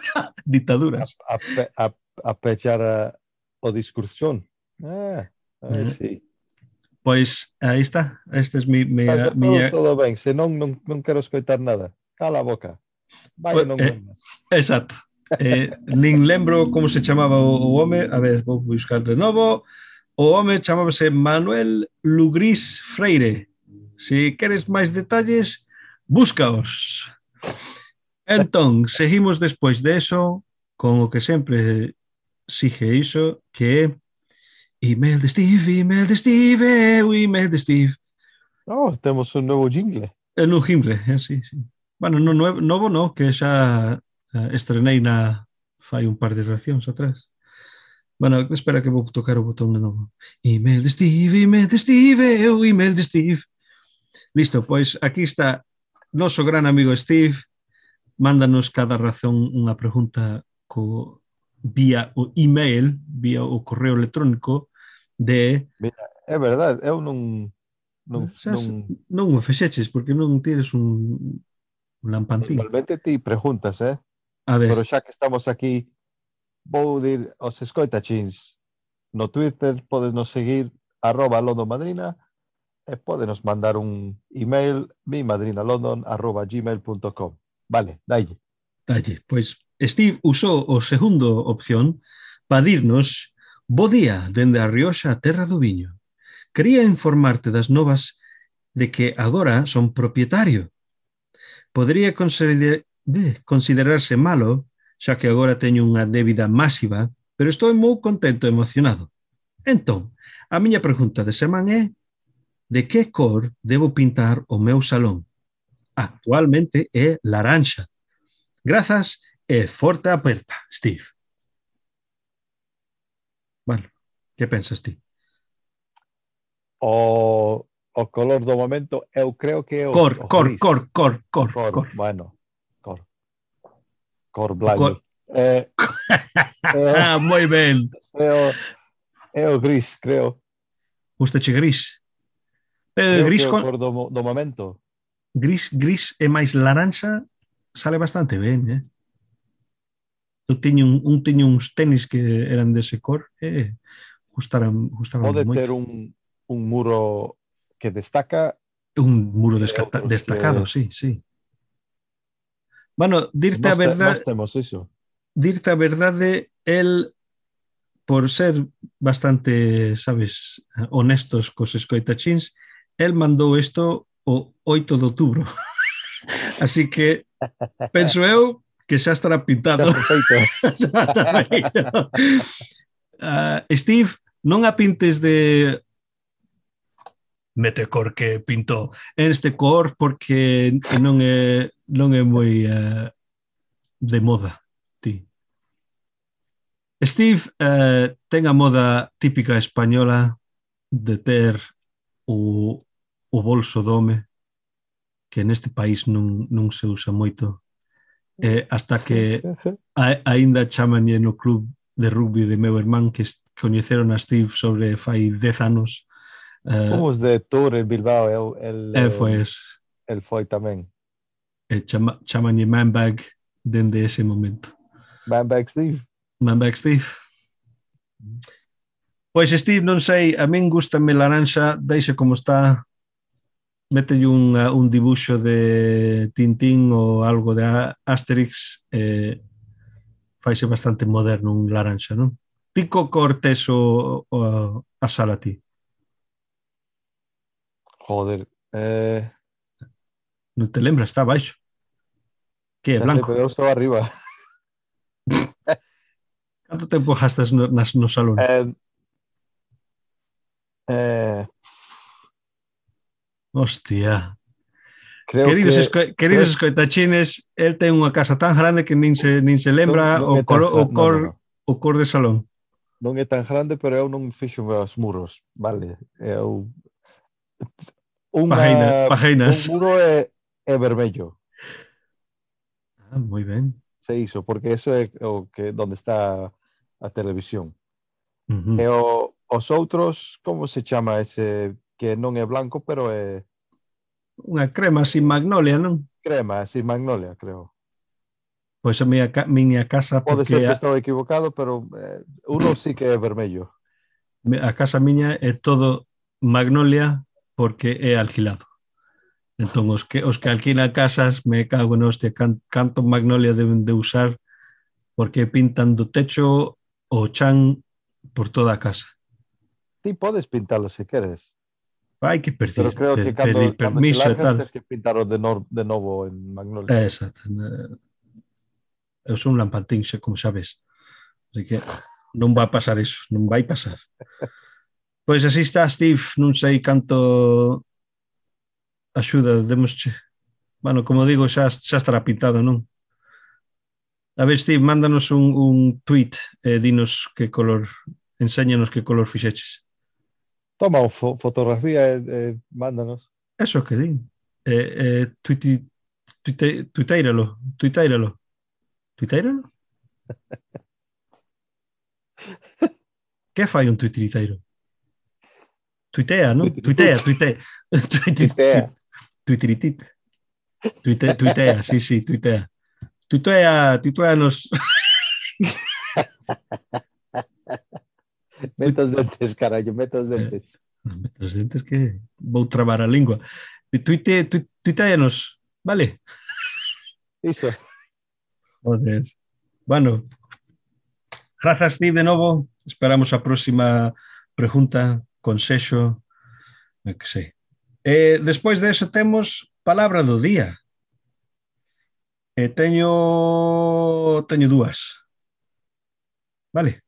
dictaduras a, a, a, a pechar eh, ah, a, o discursión. Ah, ah, sí. Pois aí está, este é es mi, mi, Faz, mi... Todo, todo ben, senón non, non quero escoitar nada. Cala a boca. Vai, pues, non eh. Exacto. Eh, nin lembro como se chamaba o, o home, a ver, vou buscar de novo. O home chamábase Manuel Lugris Freire. Se queres máis detalles, búscaos. Entón, seguimos despois de eso con o que sempre sigue iso, que é email de Steve, email de Steve, eu email de Steve. Oh, temos un novo jingle. É un jingle, eh, é así, sí. Bueno, no novo, novo no, que xa eh, estrenei na fai un par de reaccións atrás. Mano, espera que vou tocar o botón de novo. E-mail de Steve, είμαι de Steve, e-mail de Steve. Listo, pois aquí está noso gran amigo Steve. Mándanos cada razón unha pregunta co vía o email, vía o correo electrónico de... Mira, é verdade, eu non... Non, Sás, non... non o fexeches, porque non tires un, un lampantín. Normalmente ti preguntas, eh? A ver. Pero xa que estamos aquí vou dir os escoitachins no Twitter podes nos seguir arroba londonmadrina e podenos mandar un email mimadrinalondon arroba gmail.com Vale, dalle. Dalle, pois Steve usou o segundo opción para dirnos Bo día dende a Rioxa a Terra do Viño. Quería informarte das novas de que agora son propietario. Podría considerarse malo xa que agora teño unha débida máxiva, pero estou moi contento e emocionado. Entón, a miña pregunta de semana é de que cor debo pintar o meu salón? Actualmente é laranxa. Grazas e forte aperta, Steve. Vale, que pensas ti? O, o color do momento, eu creo que é o... Cor, o cor, gris. cor, cor, cor, cor, cor. Bueno, Corblagno. Eh, eh, ah, moi ben. É o, é o gris, creo. Gustache gris? Eh, é gris con... cor do, do momento. Gris, gris e máis laranxa sale bastante ben, eh? Eu teño un, un teño uns tenis que eran dese cor e eh, gustaran, gustaran Pode moito. ter un, un muro que destaca un muro descata, eh, destacado, que... sí, sí. Bueno, dirte nos a verdade... Te, temos iso. Dirte a verdade, el por ser bastante, sabes, honestos cos escoitachins, el mandou isto o 8 de outubro. Así que penso eu que xa estará pintado. Perfeito. xa está feito. Uh, Steve, non a pintes de mete cor que pintou en este cor porque non é non é moi uh, de moda, ti. Steve uh, ten a moda típica española de ter o, o bolso do home, que neste país non, non se usa moito, eh, hasta que a, aínda chamanlle no club de rugby de meu irmán que coñeceron a Steve sobre fai 10 anos. Eh, Fomos de tour en Bilbao, el, el, eh, foi es. el foi tamén e chama, chamanlle Man Bag dende ese momento. Man Bag Steve. Man Bag Steve. Pois Steve, non sei, a min gustame laranxa, deixa como está, metelle un, un dibuxo de Tintín ou algo de Asterix, eh, faise bastante moderno un laranxa, non? Tico Cortés o, o a Salati. Joder, eh, Non te lembras, está baixo. Que é blanco. Pero eu estaba arriba. Canto tempo gastas no, nas, no salón? Eh, eh... Hostia. Creo queridos, que, esco, queridos creo... escoitachines, el ten unha casa tan grande que nin se, nin se lembra non, non o, cor, tan, o, cor, no, no, no. o cor de salón. Non é tan grande, pero eu non fixo os muros, vale? Eu... Unha, Pajeina, pajeinas. Un muro é, é vermello. Ah, moi ben. Se iso, porque eso é o, que, donde está a televisión. Uh eh, -huh. e o, os outros, como se chama ese que non é blanco, pero é... Unha crema sin magnolia, non? Crema, sin magnolia, creo. Pois a miña, ca miña casa... Pode ser que a... estou equivocado, pero eh, uno sí que é vermello. A casa miña é todo magnolia porque é alquilado. Entón, os que, os que alquilan casas, me cago en hostia, can, canto magnolia deben de usar porque pintan do techo o chan por toda a casa. Ti podes pintalo se queres. Hai que perdir. Pero creo que cando, cando permiso, e largas, tens que pintalo de, no, de novo en magnolia. É, exacto. Eu son lampantín, xa, como sabes. Así que non vai pasar iso, non vai pasar. Pois así está Steve, non sei canto axuda, demosche. bueno, como digo, xa, xa estará pintado, non? A ver, Steve, mándanos un, un tweet e eh, dinos que color, enséñanos que color fixeches. Toma unha fo fotografía e eh, mándanos. Eso que din. Eh, eh, tuiti, tuite, tuiteiralo, tuiteiralo. Tuiteiralo? que fai un tuiteiro? Tuitea, non? Tuitea, tuitea. tuitea. Tuitiritit. Tuite, tuitea, sí, sí, tuitea. Tuitea, tuitea nos... Mete os dentes, carallo, mete os dentes. Os dentes que vou trabar a lingua. Tuite, tu, tuiteanos, vale? Iso. Joder. Bueno, grazas Steve de novo. Esperamos a próxima pregunta, consexo, eu que sei. E despois de eso temos palabra do día. E teño teño dúas. Vale.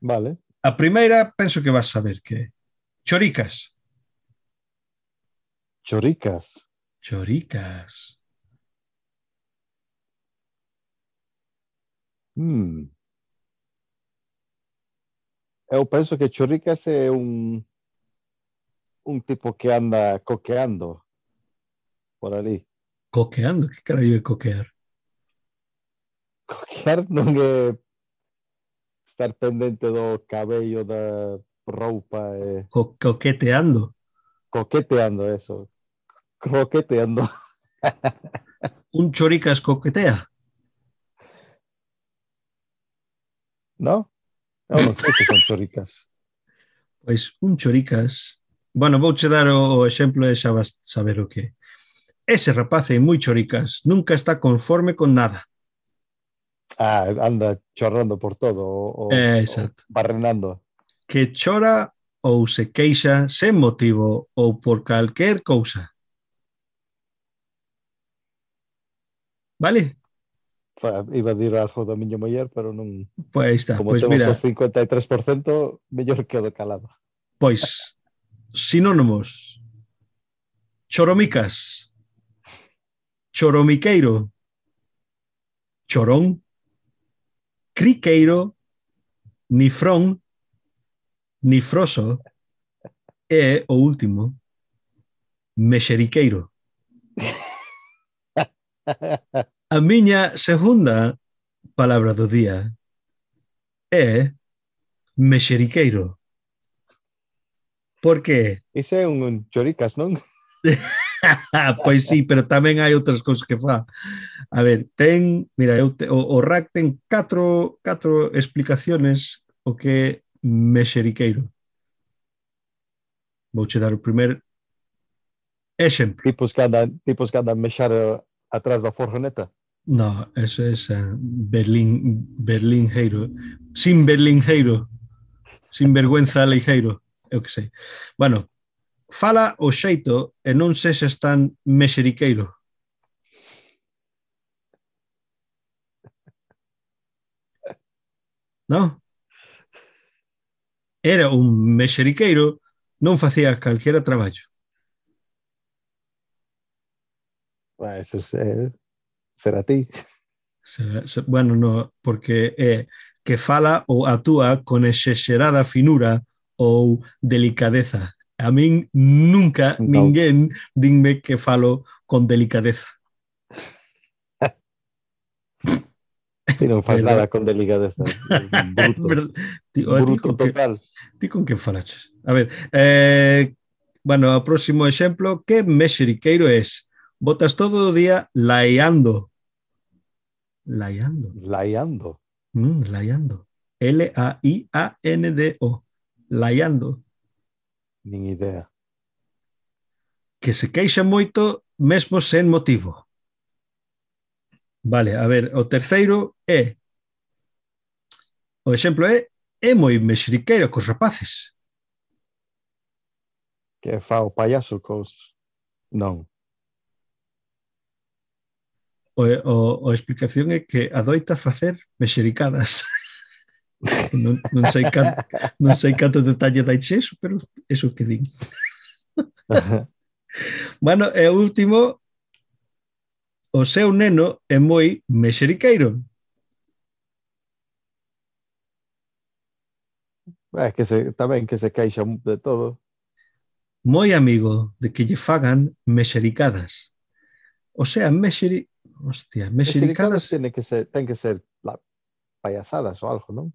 Vale. A primeira penso que vas saber que choricas. Choricas. Choricas. Hmm. Eu penso que choricas é un un tipo que anda coqueando por ali. Coqueando, que carallo é coquear? Coquear non é estar pendente do cabello da roupa e Co coqueteando. coqueteando eso. Croqueteando. Un choricas coquetea. ¿No? Eu non sei que son choricas. Pois un choricas... Bueno, vouche dar o, o exemplo e xa vas saber o que é. Ese rapaz é moi choricas, nunca está conforme con nada. Ah, anda chorrando por todo, o, eh, exacto. o barrenando. Que chora ou se queixa sen motivo ou por calquer cousa. Vale? Iba a dir algo da miña muller, pero non... Pois pues está, Como pois temos mira... o 53%, mellor quedo calado. Pois, Sinónimos. Choromicas. Choromiqueiro. Chorón. Criqueiro. Nifrón. Nifroso. E o último. Mexeriqueiro. A miña segunda palabra do día é mexeriqueiro. Por que? Ese é un, un choricas, non? pois sí, pero tamén hai outras cousas que fa. A ver, ten, mira, eu te, o, o rack ten catro, catro explicaciones o que é mexeriqueiro. Vouche dar o primeiro exemplo. Tipos que andan, tipos que andan mexar eh, atrás da forjoneta. No, eso es uh, Berlín, Heiro, Sin Berlingeiro. Sin vergüenza leigeiro eu que sei. Bueno, fala o xeito e non se se están mexeriqueiro. Non? Era un mexeriqueiro, non facía calquera traballo. Bueno, eso es, eh, será ti. Será, bueno, no, porque é eh, que fala ou actúa con exexerada finura ou delicadeza. A min nunca Non. ninguén dinme que falo con delicadeza. Ti non faz nada con delicadeza. Bruto. Ver- Ti, o, ti, Bruto que, total. ti con quen falaches? A ver, eh, bueno, o próximo exemplo, que mexeriqueiro es? Botas todo o día laiando. Laiando. Laiando. Mm, laiando. L-A-I-A-N-D-O. laiando. Nin idea. Que se queixa moito mesmo sen motivo. Vale, a ver, o terceiro é O exemplo é é moi mexeriqueiro cos rapaces. Que fa o payaso cos... Non. O, o, a explicación é que adoita facer mexericadas. non, non sei canto, non sei canto detalle dais eso, pero eso que din. bueno, e último, o seu neno é moi mexeriqueiro. É que se, tamén que se queixa de todo. Moi amigo de que lle fagan mexericadas. O sea, mexeri... Hostia, mexericadas... mexericadas tiene que ser, ten que ser la, payasadas ou algo, non?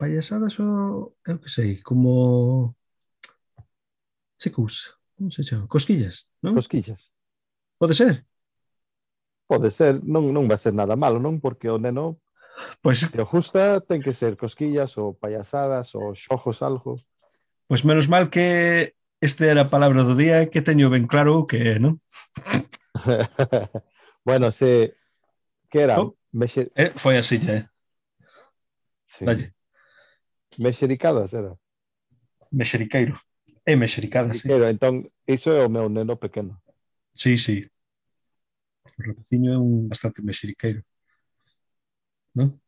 payasadas ou, eu que sei, como checus, como se chama? Cosquillas, non? Cosquillas. Pode ser? Pode ser, non, non vai ser nada malo, non? Porque o neno Pois pues, que justa ten que ser cosquillas ou payasadas ou xojos algo. Pois pues menos mal que este era a palabra do día que teño ben claro que é, non? bueno, se que era? Oh, mexe... eh, foi así, eh? Sí. Dalle. Mexericadas era? Mexeriqueiro. É mexericadas, sí. Pero Entón, iso é o meu neno pequeno. Sí, sí. O rapaciño é un bastante mexeriqueiro. Non?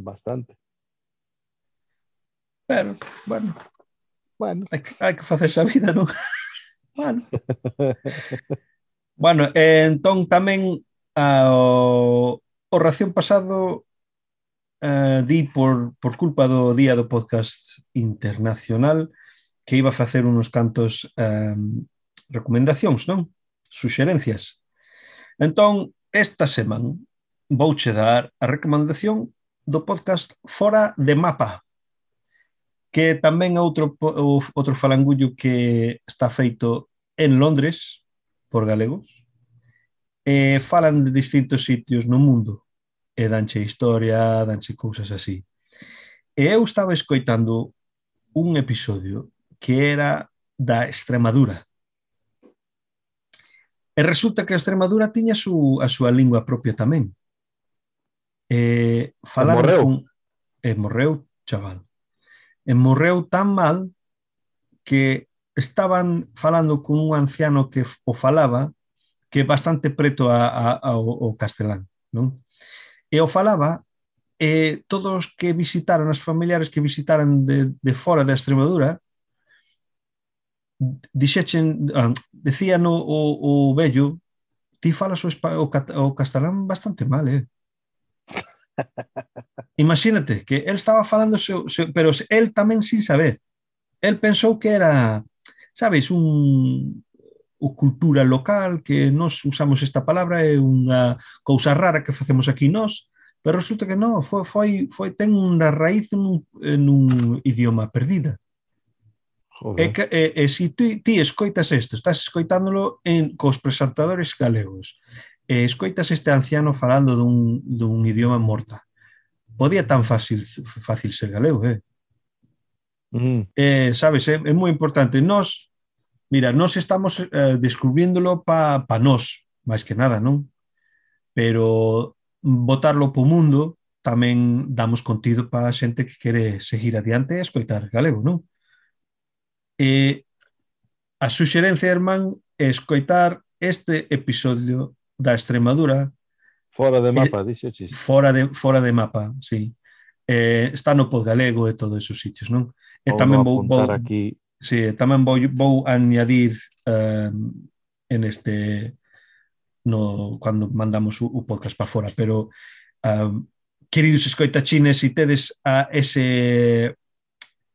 Bastante. Pero, bueno. Bueno. Hai que, hai que facerse a vida, non? bueno. bueno, eh, entón tamén ao, o ración pasado eh, di por, por culpa do día do podcast internacional que iba a facer unos cantos eh, recomendacións, non? Suxerencias. Entón, esta semana vouche dar a recomendación do podcast Fora de Mapa, que tamén é outro, outro falangullo que está feito en Londres por galegos, e falan de distintos sitios no mundo e danche historia, danche cousas así. E eu estaba escoitando un episodio que era da Extremadura. E resulta que a Extremadura tiña su, a súa lingua propia tamén. E falaron morreu. Con, e morreu, chaval. E morreu tan mal que estaban falando con un anciano que o falaba que é bastante preto a, a, ao, ao castelán, non? E eu falaba, e todos que visitaron, as familiares que visitaran de, de fora da Extremadura, dixechen, ah, um, decían o, o, o vello, ti falas o, o, o castelán bastante mal, eh? Imagínate que el estaba falando, seu, seu, pero el tamén sin saber. El pensou que era, sabes, un o cultura local, que nós usamos esta palabra, é unha cousa rara que facemos aquí nós, pero resulta que non, foi, foi, foi ten unha raíz nun, nun idioma perdida. Joder. E, que, e, e si ti, ti escoitas isto, estás escoitándolo en, cos presentadores galegos, e escoitas este anciano falando dun, dun idioma morta, podía tan fácil, fácil ser galego, eh? Mm. Eh, sabes, é, é moi importante. Nós Mira, nós estamos eh, descubriéndolo pa, pa nós, máis que nada, non? Pero botarlo po mundo tamén damos contido para a xente que quere seguir adiante e escoitar galego, non? E a suxerencia, Herman, é escoitar este episodio da Extremadura Fora de eh, mapa, eh, dixo chis. Fora de, fora de mapa, sí. Eh, está no Podgalego e todos esos sitios, non? E vou tamén vou, vou aquí Sí, tamén vou, vou añadir um, en este no cando mandamos o, o podcast para fora, pero um, queridos escoitachines, se tedes a ese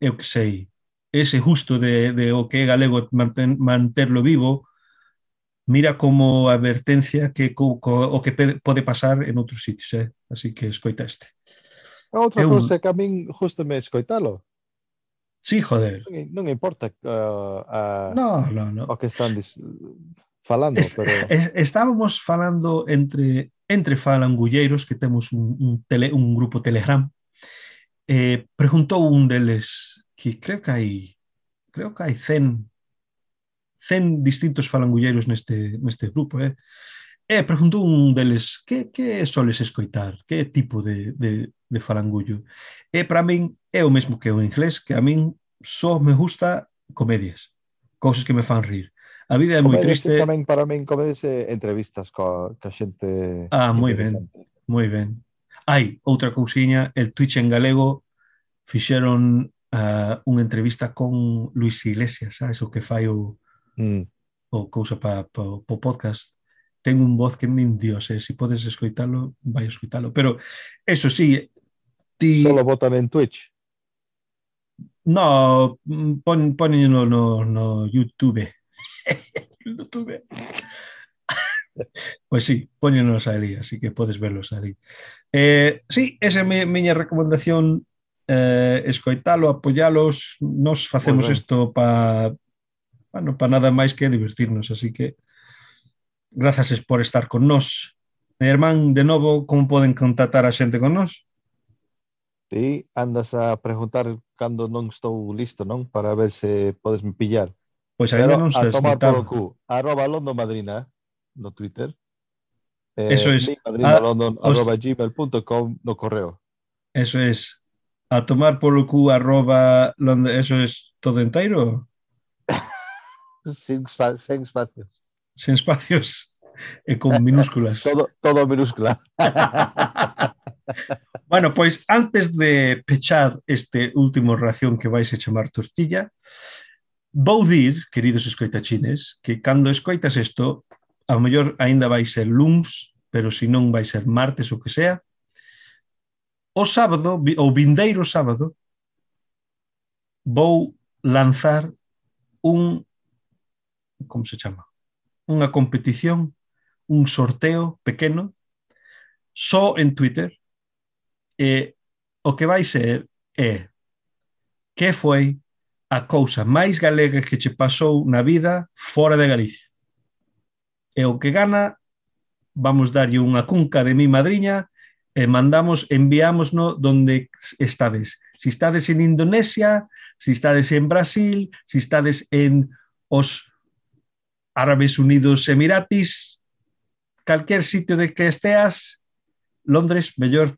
eu que sei, ese justo de, de o que é galego manten, manterlo vivo, mira como advertencia que co, co, o que pode pasar en outros sitios, eh? así que escoita este. Outra cousa que a min justo me escoitalo, Sí, joder. Non, non importa uh, a, no, no, no. o que están dis, falando, es, pero... Es, estábamos falando entre entre falangulleiros que temos un, un, tele, un grupo Telegram eh, preguntou un deles que creo que hai creo que hai 100 100 distintos falangulleiros neste, neste grupo, eh? E preguntou un deles que, que soles escoitar, que tipo de, de, de farangullo. E para min é o mesmo que o inglés, que a min só me gusta comedias, cousas que me fan rir. A vida é moi triste. Tamén para min comedias e entrevistas coa, coa xente Ah, moi ben, moi ben. Hai outra cousiña, el Twitch en galego fixeron uh, unha entrevista con Luis Iglesias, sabes, o que fai o, mm. o cousa para pa, pa, podcast ten un voz que min dios, eh? se si podes escoitalo, vai escoitalo. Pero, eso sí, ti... Solo votan en Twitch. No, mm, pon, ponenlo no, no YouTube. YouTube. Pois sí, póñenos ali, así que podes verlos ali. Eh, sí, esa é mi, miña recomendación eh, escoitalo, apoyalos, nos facemos Moi ben. isto para bueno, pa nada máis que divertirnos, así que grazas por estar con nós. Hermán, de novo, como poden contactar a xente con nós? Ti andas a preguntar cando non estou listo, non? Para ver se podes me pillar. Pois ainda non sei. A tomar polo cu. Arroba London Madrina eh, no Twitter. Eh, Eso es. madrinalondon.gmail.com os... no correo. Eso es. A tomar polo cu arroba London, eso es todo enteiro? sin, sin espacios. Sin espacios e con minúsculas. todo, todo minúscula. bueno, pois antes de pechar este último ración que vais a chamar tortilla, vou dir, queridos escoitachines, que cando escoitas isto, a mellor aínda vai ser luns, pero se non vai ser martes ou que sea, o sábado, o vindeiro sábado, vou lanzar un como se chama? Unha competición, un sorteo pequeno só en Twitter e o que vai ser é que foi a cousa máis galega que che pasou na vida fora de Galicia. E o que gana, vamos darlle unha cunca de mi madriña e mandamos, enviámosno donde estades. Si estades en Indonesia, si estades en Brasil, si estades en os Árabes Unidos Emiratis, calquer sitio de que esteas, Londres, mellor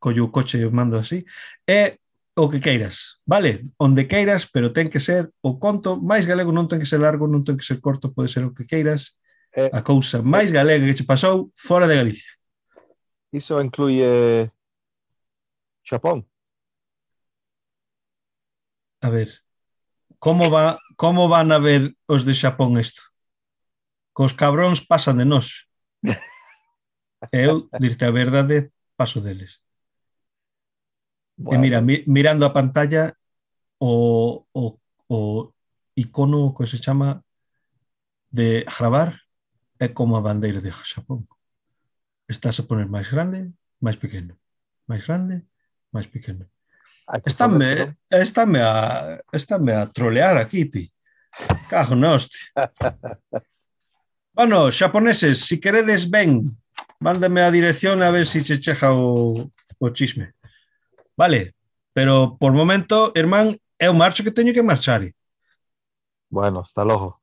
collo o coche e o mando así, é o que queiras, vale? Onde queiras, pero ten que ser o conto máis galego, non ten que ser largo, non ten que ser corto, pode ser o que queiras. Eh, a cousa máis eh, galega que che pasou fora de Galicia. Iso incluye Xapón. A ver, como va como van a ver os de Xapón isto? Cos cabróns pasan de nós. Eu, dirte a verdade, paso deles. Wow. Eh, mira, mi, mirando a pantalla o, o, o icono que se chama de gravar é como a bandeira de Xapón. Estás a poner máis grande, máis pequeno, máis grande, máis pequeno. Estáme, estáme, a, estáme a trolear aquí, ti. Cajo noste. bueno, xaponeses, si queredes, ven. Mándame a dirección a ver se si se cheja o, o chisme. Vale, pero por momento, hermán, é o marcho que teño que marchar. ¿no? Bueno, hasta luego.